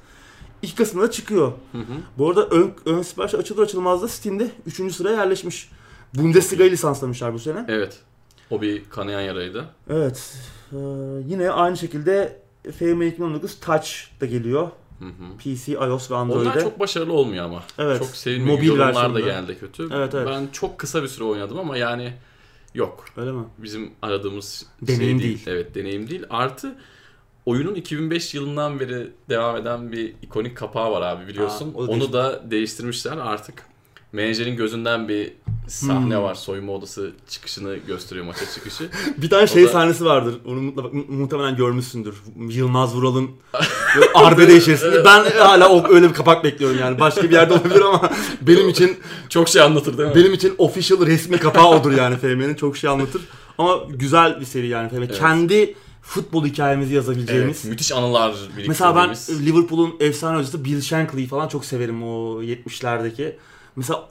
A: İlk Kasım'da çıkıyor.
B: Hı hı.
A: Bu arada ön, ön sipariş açılır açılmaz da Steam'de 3. sıraya yerleşmiş. Bundesliga'yı lisanslamışlar bu sene.
B: Evet. O bir kanayan yaraydı.
A: Evet. Ee, yine aynı şekilde FM 2019 Touch da geliyor.
B: Hı hı.
A: PC, iOS ve
B: Onlar
A: Android'e.
B: çok başarılı olmuyor ama.
A: Evet.
B: Çok sevilmiyor.
A: Mobil
B: Yorumlar da
A: versiyonda.
B: geldi kötü.
A: Evet, evet.
B: Ben çok kısa bir süre oynadım ama yani yok.
A: Öyle mi?
B: Bizim aradığımız
A: Deneyim
B: şey
A: değil.
B: Evet deneyim değil. Artı oyunun 2005 yılından beri devam eden bir ikonik kapağı var abi biliyorsun.
A: Aa, o da
B: Onu da değiştirmişler artık. Menajerin gözünden bir sahne
A: Hmm.
B: var. Soyunma odası çıkışını gösteriyor maça çıkışı.
A: Bir tane şey
B: da-
A: sahnesi vardır. Onu mutlaka, mu- muhtemelen görmüşsündür. Yılmaz Vural'ın arbede içerisinde. Ben hala o, öyle bir kapak bekliyorum yani. Başka bir yerde olabilir ama benim için
B: Çok şey anlatır değil mi?
A: benim için official resmi kapağı odur yani FM'nin. Çok şey anlatır. Ama güzel bir seri yani FM.
B: Evet.
A: Kendi futbol hikayemizi yazabileceğimiz.
B: Evet, müthiş anılar.
A: Mesela ben Liverpool'un efsane hocası Bill Shankly'i falan çok severim o 70'lerdeki. Mesela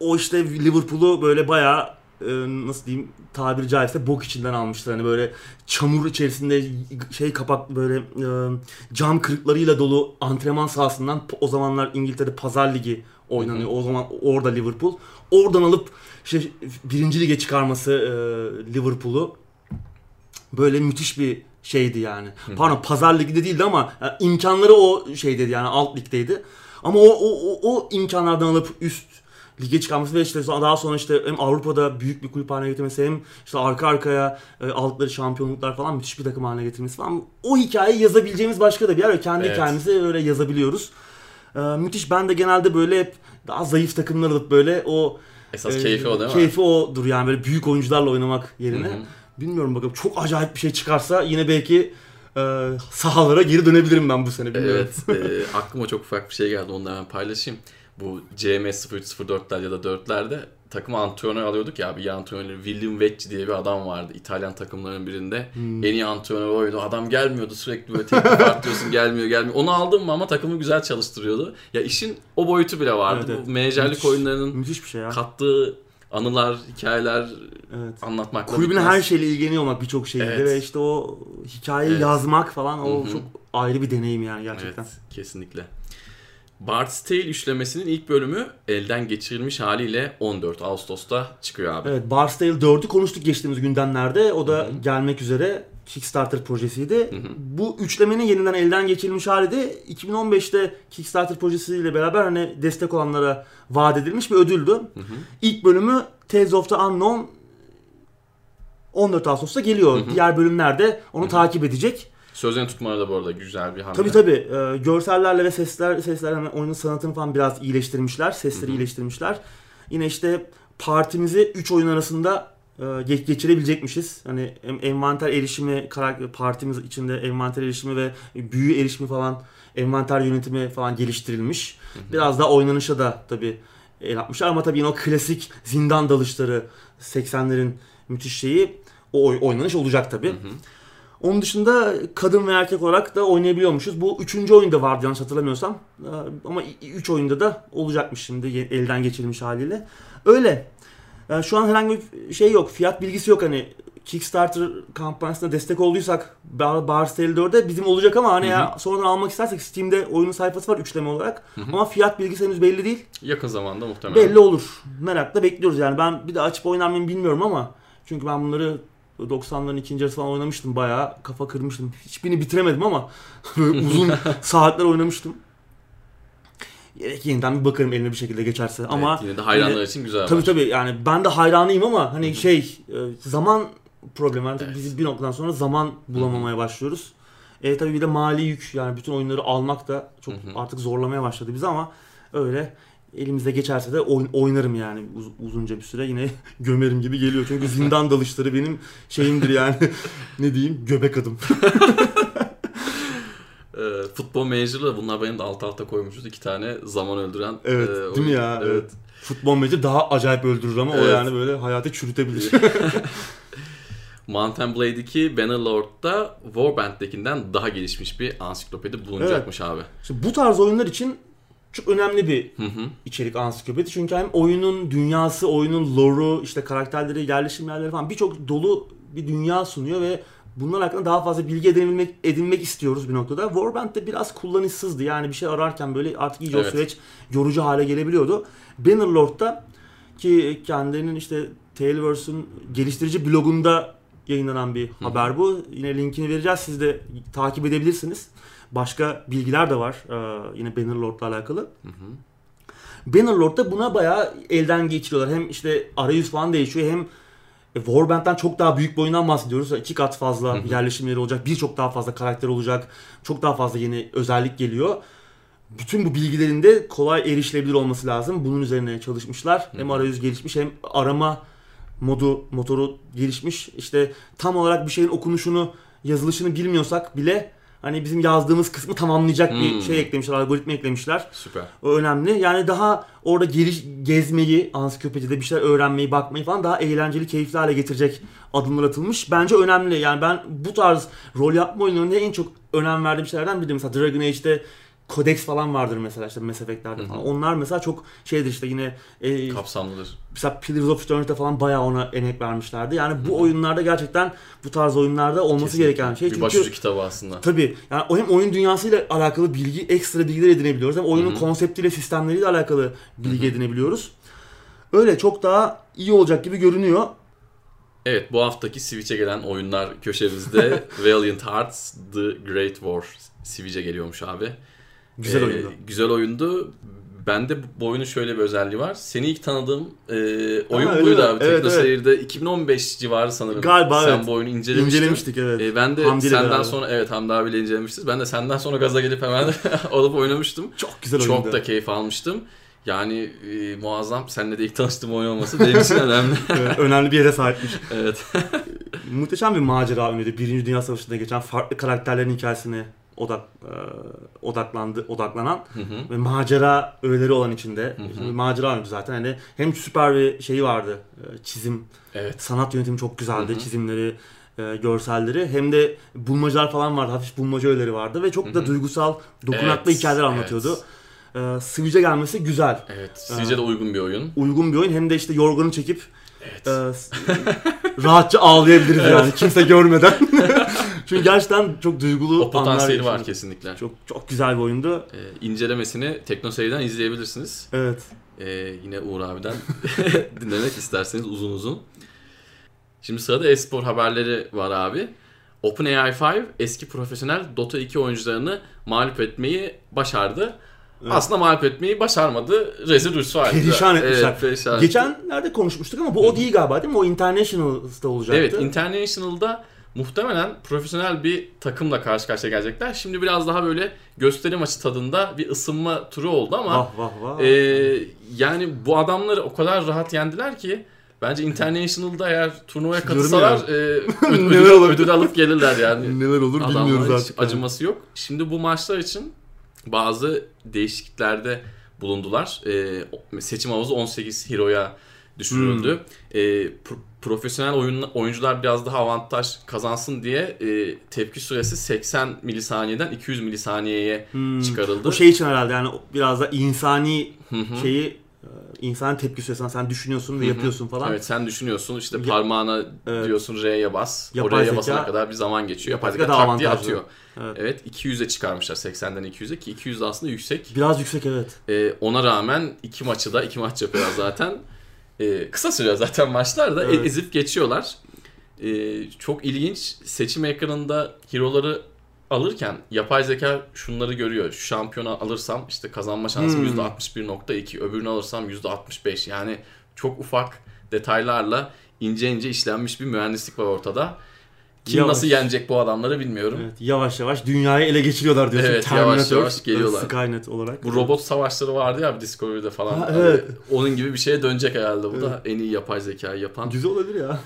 A: o işte Liverpool'u böyle bayağı e, nasıl diyeyim tabiri caizse bok içinden almışlar. Hani böyle çamur içerisinde şey kapak böyle e, cam kırıklarıyla dolu antrenman sahasından o zamanlar İngiltere'de Pazar Ligi oynanıyor. O zaman orada Liverpool. Oradan alıp işte birinci lige çıkarması e, Liverpool'u böyle müthiş bir şeydi yani. Pardon Pazar Ligi'de değildi ama yani imkanları o şeydeydi yani alt ligdeydi. Ama o, o, o, o imkanlardan alıp üst lige çıkarması ve işte daha sonra işte hem Avrupa'da büyük bir kulüp haline getirmesi hem işte arka arkaya e, aldıkları şampiyonluklar falan müthiş bir takım haline getirmesi falan. O hikayeyi yazabileceğimiz başka da bir yer. ve Kendi
B: Evet.
A: hikayemizi öyle yazabiliyoruz. E, müthiş. Ben de genelde böyle hep daha zayıf takımlar alıp böyle o
B: Esas
A: e,
B: keyfi o değil mi?
A: Keyfi odur yani böyle büyük oyuncularla oynamak yerine.
B: Hı hı.
A: Bilmiyorum bakalım çok acayip bir şey çıkarsa yine belki e, sahalara geri dönebilirim ben bu sene. Bilmiyorum.
B: Evet, e, aklıma çok ufak bir şey geldi. Onu da hemen paylaşayım. Bu CM0304'ler ya da 4'lerde takıma antrenör alıyorduk ya. Bir antrenör William Vecchi diye bir adam vardı. İtalyan takımlarının birinde.
A: Hmm.
B: En iyi antrenör oydu. Adam gelmiyordu sürekli böyle teklif artıyorsun gelmiyor gelmiyor. Onu aldım mı ama takımı güzel çalıştırıyordu. Ya işin o boyutu bile vardı.
A: Evet, evet.
B: Bu menajerlik
A: Müthiş.
B: oyunlarının
A: Müthiş bir şey ya.
B: kattığı anılar, hikayeler
A: Evet.
B: anlatmakla
A: Kulübün
B: bitmez.
A: her şeyle ilgileniyor olmak birçok şeyde
B: Evet.
A: ve işte o hikayeyi
B: Evet.
A: yazmak falan o
B: Hı hı.
A: çok ayrı bir deneyim yani gerçekten.
B: Evet, kesinlikle. Bard's Tale üçlemesinin ilk bölümü elden geçirilmiş haliyle 14 Ağustos'ta çıkıyor abi.
A: Evet, Barstale 4'ü konuştuk geçtiğimiz gündemlerde. O da gelmek üzere Kickstarter projesiydi. Bu üçlemenin yeniden elden geçirilmiş hali de 2015'te Kickstarter projesiyle beraber hani destek olanlara vaat edilmiş bir ödüldü. İlk bölümü Tales of the Unknown 14 Ağustos'ta geliyor. Diğer bölümler de onu takip edecek.
B: Sözlerini tutmaları da bu arada güzel bir hamle.
A: Tabii tabii. Ee, görsellerle ve sesler sesler hani oyunun sanatını falan biraz iyileştirmişler. Sesleri iyileştirmişler. Yine işte partimizi 3 oyun arasında e, ge- geçirebilecekmişiz. Hani envanter erişimi, karakter partimiz içinde envanter erişimi ve büyü erişimi falan, envanter yönetimi falan geliştirilmiş. Biraz daha oynanışa da tabii el atmışlar ama tabii yine o klasik zindan dalışları 80'lerin müthiş şeyi o oy- oynanış olacak tabii. Onun dışında kadın ve erkek olarak da oynayabiliyormuşuz. Bu üçüncü oyunda vardı yanlış hatırlamıyorsam. Ee, Ama üç oyunda da olacakmış şimdi elden geçirilmiş haliyle. Öyle. Yani şu an herhangi bir şey yok. Fiyat bilgisi yok hani. Kickstarter kampanyasına destek olduysak Bar Bars Tale 4'e bizim olacak ama hani ya sonradan almak istersek Steam'de oyunun sayfası var üçleme olarak. Ama fiyat bilgisi henüz belli değil.
B: Yakın zamanda muhtemelen.
A: Belli olur. Merakla bekliyoruz yani. Ben bir de açıp oynar mıyım bilmiyorum ama çünkü ben bunları 90'ların ikinci yarısı falan oynamıştım bayağı. Kafa kırmıştım. Hiçbirini bitiremedim ama uzun saatler oynamıştım. Yeniden bir bakarım elime bir şekilde geçerse ama
B: evet, yine de hayranlar
A: yine-
B: için güzel
A: tabii tabii yani ben de hayranıyım ama hani şey e, zaman problemi artık
B: Evet.
A: biz bir noktadan sonra zaman bulamamaya başlıyoruz. E tabii bir de mali yük yani bütün oyunları almak da çok
B: Hı hı.
A: artık zorlamaya başladı bizi ama öyle elimize geçerse de oyn- oynarım yani uz- uzunca bir süre yine gömerim gibi geliyor. Çünkü zindan dalışları benim şeyimdir yani ne diyeyim göbek adım.
B: E, futbol Manager'la bunlar benim de alt alta koymuşuz. iki tane zaman öldüren.
A: Evet,
B: e,
A: değil mi ya? Evet. Futbol meci daha acayip öldürür ama o
B: Evet.
A: yani böyle hayatı çürütebilir.
B: Mountain Blade'deki Bannerlord'da Warband'dekinden daha gelişmiş bir ansiklopedi bulunacakmış abi.
A: Şimdi bu tarz oyunlar için çok önemli bir
B: Hı hı.
A: içerik ansiklopedi. Çünkü hem oyunun dünyası, oyunun lore'u, işte karakterleri, yerleşim yerleri falan birçok dolu bir dünya sunuyor ve bunlar hakkında daha fazla bilgi edinmek, edinmek istiyoruz bir noktada. Warband de biraz kullanışsızdı. Yani bir şey ararken böyle artık iyice
B: Evet.
A: o süreç yorucu hale gelebiliyordu. Bannerlord'da ki kendinin işte Tailverse'ün geliştirici blogunda yayınlanan bir haber bu. Yine linkini vereceğiz. Siz de takip edebilirsiniz. Başka bilgiler de var ee, yine Bannerlord'la alakalı. Bannerlord'da buna bayağı elden geçiriyorlar. Hem işte arayüz falan değişiyor hem Warband'den çok daha büyük bir oyundan bahsediyoruz. İki kat fazla yerleşimleri olacak. Birçok daha fazla karakter olacak. Çok daha fazla yeni özellik geliyor. Bütün bu bilgilerin de kolay erişilebilir olması lazım. Bunun üzerine çalışmışlar. Hem arayüz gelişmiş hem arama modu motoru gelişmiş. İşte tam olarak bir şeyin okunuşunu, yazılışını bilmiyorsak bile hani bizim yazdığımız kısmı tamamlayacak bir
B: Hmm.
A: şey eklemişler, algoritma eklemişler.
B: Süper.
A: O önemli. Yani daha orada geliş, gezmeyi, ansiklopedide bir şeyler öğrenmeyi, bakmayı falan daha eğlenceli, keyifli hale getirecek adımlar atılmış. Bence önemli. Yani ben bu tarz rol yapma oyunlarında en çok önem verdiğim şeylerden biri. Mesela Dragon Age'de Codex falan vardır mesela işte Mass Effect'lerde falan. Onlar mesela çok şeydir işte yine e,
B: Kapsamlıdır.
A: mesela Pillars of Eternity'de falan bayağı ona emek vermişlerdi. Yani bu oyunlarda gerçekten bu tarz oyunlarda olması
B: Kesinlikle.
A: gereken şey.
B: Bir
A: Çünkü
B: başucu kitabı aslında.
A: Tabii. Yani hem oyun dünyasıyla alakalı bilgi, ekstra bilgiler edinebiliyoruz. Hem oyunun konseptiyle, sistemleriyle alakalı bilgi edinebiliyoruz. Öyle çok daha iyi olacak gibi görünüyor.
B: Evet bu haftaki Switch'e gelen oyunlar köşemizde Valiant Hearts The Great War Switch'e geliyormuş abi.
A: Güzel
B: Ee,
A: oyundu.
B: Güzel oyundu. Bende bu oyunun şöyle bir özelliği var. Seni ilk tanıdığım e, oyun
A: öyle
B: buydu abi.
A: Evet,
B: Tekno Seyir'de 2015 civarı sanırım.
A: Galiba,
B: Sen
A: evet.
B: bu oyunu incelemiştin.
A: İncelemiştik evet.
B: E, ben de
A: Hamdi
B: senden
A: beraber.
B: sonra evet Hamdi abiyle incelemiştik. Ben de senden sonra gaza gelip hemen alıp oynamıştım.
A: Çok güzel oyundu.
B: Çok da keyif almıştım. Yani e, muazzam. Seninle de ilk tanıştığım oyun olması benim için önemli.
A: Evet, önemli bir yere sahipmiş.
B: evet.
A: Muhteşem bir macera oyunuydu. Birinci Dünya Savaşı'nda geçen farklı karakterlerin hikayesine odak e, odaklandı odaklanan
B: Hı hı.
A: ve macera öğeleri olan içinde.
B: Hı hı.
A: Şimdi macera oyunu zaten hani hem süper bir şeyi vardı. e, çizim
B: Evet.
A: sanat yönetimi çok güzeldi.
B: Hı hı.
A: Çizimleri, e, görselleri. Hem de bulmacalar falan vardı. Hafif bulmaca öğeleri vardı ve çok
B: Hı
A: da duygusal, dokunaklı
B: Evet,
A: hikayeler anlatıyordu. E, Switch'e gelmesi güzel.
B: Evet. Sizce de uygun bir oyun.
A: Uygun bir oyun. Hem de işte yorganı çekip
B: Evet.
A: e, s- rahatça ağlayabiliriz yani kimse görmeden. Çünkü gerçekten çok duygulu
B: o potansiyeli var kesinlikle.
A: Çok çok güzel bir oyundu.
B: Ee, incelemesini TeknoSeyir'den izleyebilirsiniz.
A: Evet.
B: Ee, yine Uğur abiden dinlemek isterseniz uzun uzun. Şimdi sırada e-spor haberleri var abi. OpenAI 5 eski profesyonel Dota 2 oyuncularını mağlup etmeyi başardı.
A: Evet.
B: Aslında mağlup etmeyi başarmadı. Rezil rüsva etti.
A: Perişan etmişler.
B: Evet, perişan.
A: Geçenlerde konuşmuştuk ama bu o değil galiba değil mi? O International'da olacaktı.
B: Evet, International'da muhtemelen profesyonel bir takımla karşı karşıya gelecekler. Şimdi biraz daha böyle gösteri maçı tadında bir ısınma turu oldu ama
A: Vah vah vah.
B: Ee, yani bu adamları o kadar rahat yendiler ki bence International'da eğer turnuvaya katılsalar e, ödül,
A: Neler
B: ödül, alıp gelirler yani.
A: Neler olur bilmiyoruz
B: Adamların
A: artık. yani.
B: acıması yok. Şimdi bu maçlar için bazı değişikliklerde bulundular. Ee, seçim havuzu 18 hero'ya düşürüldü.
A: Hmm.
B: Pro- profesyonel oyun, oyuncular biraz daha avantaj kazansın diye e, tepki süresi 80 milisaniyeden 200 milisaniyeye
A: Hmm.
B: çıkarıldı.
A: O şey için herhalde yani biraz da insani şeyi e, insan tepki süresinden sen düşünüyorsun ve yapıyorsun falan.
B: Evet sen düşünüyorsun işte
A: Ya-
B: parmağına
A: Evet.
B: diyorsun R'ye bas.
A: Yapay
B: o R'ye
A: zeka-
B: basana kadar bir zaman geçiyor. Yapay
A: Yapay
B: zeka
A: zeka
B: tak diye atıyor.
A: Evet.
B: Evet 200'e çıkarmışlar 80'den 200'e ki 200 de aslında yüksek.
A: Biraz yüksek evet.
B: Ee, ona rağmen iki maçı da iki maç yapıyorlar zaten. Ee, kısa sürüyor zaten maçlar da e-
A: Evet.
B: ezip geçiyorlar. Ee, çok ilginç seçim ekranında hero'ları alırken yapay zeka şunları görüyor. Şu şampiyonu alırsam işte kazanma şansım
A: Hmm.
B: %61.2, öbürünü alırsam %65. Yani çok ufak detaylarla ince ince işlenmiş bir mühendislik var ortada. Kim
A: Yavaş.
B: nasıl yenecek bu adamları bilmiyorum.
A: Evet, yavaş yavaş dünyayı ele geçiriyorlar diyorsun.
B: Evet, yavaş
A: Terminator,
B: yavaş geliyorlar.
A: Skynet olarak.
B: Bu robot savaşları vardı ya Discovery'de falan.
A: Ha, evet.
B: Onun gibi bir şeye dönecek herhalde bu da
A: Evet.
B: en iyi yapay zekayı yapan.
A: Güzel olabilir ya.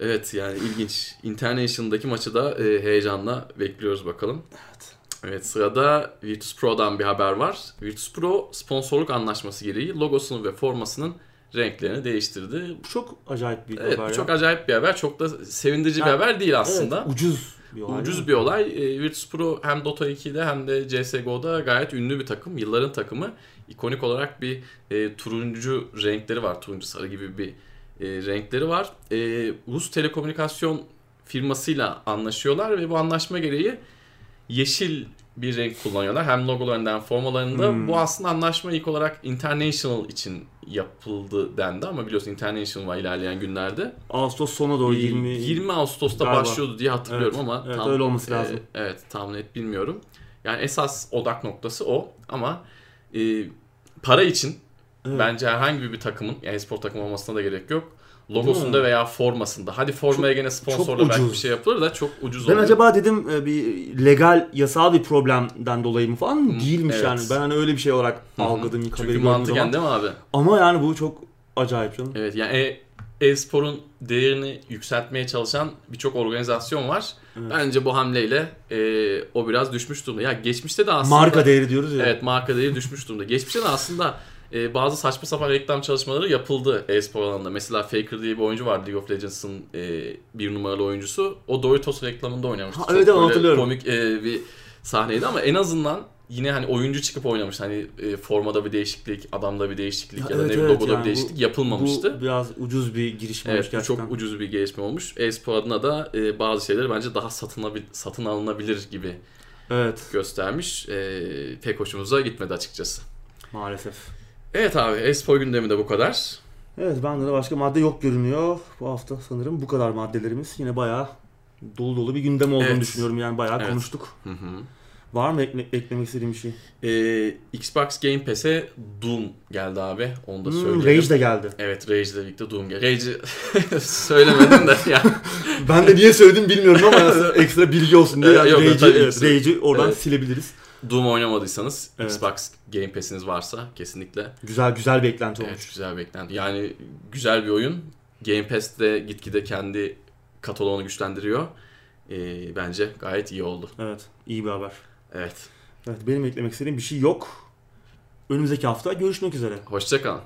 B: Evet yani ilginç. International'daki maçı da e, heyecanla bekliyoruz bakalım.
A: Evet.
B: Evet sırada Virtus Pro'dan bir haber var. Virtus Pro sponsorluk anlaşması gereği logosunu ve formasının renklerini değiştirdi.
A: Bu çok acayip bir
B: Evet
A: haber
B: bu
A: ya.
B: çok acayip bir haber. Çok da sevindirici bir
A: Ya,
B: haber değil aslında.
A: Evet, ucuz bir olay.
B: Ucuz bir olay. E, Virtus Pro hem Dota 2'de hem de CSGO'da gayet ünlü bir takım. Yılların takımı. İkonik olarak bir e, turuncu renkleri var. Turuncu sarı gibi bir e, renkleri var. E, Rus telekomünikasyon firmasıyla anlaşıyorlar ve bu anlaşma gereği yeşil bir renk kullanıyorlar. Hem logolarında hem formalarında.
A: Hmm.
B: Bu aslında anlaşma ilk olarak International için yapıldı dendi ama biliyorsun International var ilerleyen günlerde.
A: Ağustos sona doğru 20...
B: 20 Ağustos'ta
A: Galiba.
B: başlıyordu diye hatırlıyorum
A: Evet,
B: ama
A: evet, öyle olması
B: e,
A: lazım.
B: evet tam net bilmiyorum. Yani esas odak noktası o ama e, para için
A: Evet.
B: bence herhangi bir takımın yani spor takımı olmasına da gerek yok. Logosunda veya formasında. Hadi formaya gene sponsorla
A: çok
B: belki bir şey yapılır da çok ucuz
A: Ben
B: oluyor.
A: acaba dedim e, bir legal yasal bir problemden dolayı mı falan
B: Hı,
A: değilmiş
B: evet.
A: yani. Ben hani öyle bir şey olarak
B: Hı
A: algıladım ilk
B: Çünkü mantıken değil mi abi?
A: Ama yani bu çok acayip canım.
B: Evet yani e- e-sporun değerini yükseltmeye çalışan birçok organizasyon var.
A: Evet.
B: Bence bu hamleyle e, o biraz düşmüş durumda. Ya geçmişte de aslında
A: Marka değeri diyoruz ya.
B: Evet marka değeri düşmüş durumda. Geçmişte de aslında e, bazı saçma sapan reklam çalışmaları yapıldı e-spor alanında. Mesela Faker diye bir oyuncu var League of Legends'ın e, bir numaralı oyuncusu. O Doritos reklamında oynamıştı.
A: Ha,
B: Çok
A: evet,
B: böyle
A: hatırlıyorum.
B: komik e, bir sahneydi ama en azından yine hani oyuncu çıkıp oynamış. Hani e, formada bir değişiklik, adamda bir değişiklik
A: Ha,
B: ya da
A: evet,
B: ne
A: evet,
B: logoda
A: yani
B: bir değişiklik
A: bu-
B: yapılmamıştı.
A: Bu biraz ucuz bir girişim olmuş
B: Evet bu
A: gerçekten.
B: çok ucuz bir gelişme olmuş. E-spor adına da e, bazı şeyleri bence daha satınabil, satın alınabilir gibi
A: Evet
B: göstermiş. E, pek hoşumuza gitmedi açıkçası.
A: maalesef.
B: Evet abi e-spor gündemi de bu kadar.
A: Evet bende de başka madde yok görünüyor. Bu hafta sanırım bu kadar maddelerimiz. Yine bayağı dolu dolu bir gündem olduğunu
B: Evet.
A: düşünüyorum. Yani bayağı
B: Evet.
A: konuştuk.
B: Hı hı.
A: Var mı ekle- eklemek istediğim bir şey?
B: Ee, Xbox Game Pass'e Doom geldi abi. Onu da
A: Hmm,
B: söyleyelim.
A: Rage de geldi.
B: Evet Rage ile birlikte Doom geldi. Rage'i söylemedim de ya.
A: ben de niye söyledim bilmiyorum ama ekstra bilgi olsun diye.
B: Evet,
A: Yani
B: yok,
A: Rage'i, evet. Rage'i oradan
B: Evet.
A: silebiliriz.
B: Doom oynamadıysanız
A: Evet.
B: Xbox Game Pass'iniz varsa kesinlikle
A: Güzel güzel bir eklenti olmuş.
B: evet, güzel beklenti. Yani güzel bir oyun. Game Pass'te gitgide kendi kataloğunu güçlendiriyor. Ee, bence gayet iyi oldu.
A: Evet, iyi bir haber.
B: Evet.
A: Evet, benim eklemek istediğim bir şey yok. Önümüzdeki hafta görüşmek üzere.
B: Hoşçakalın.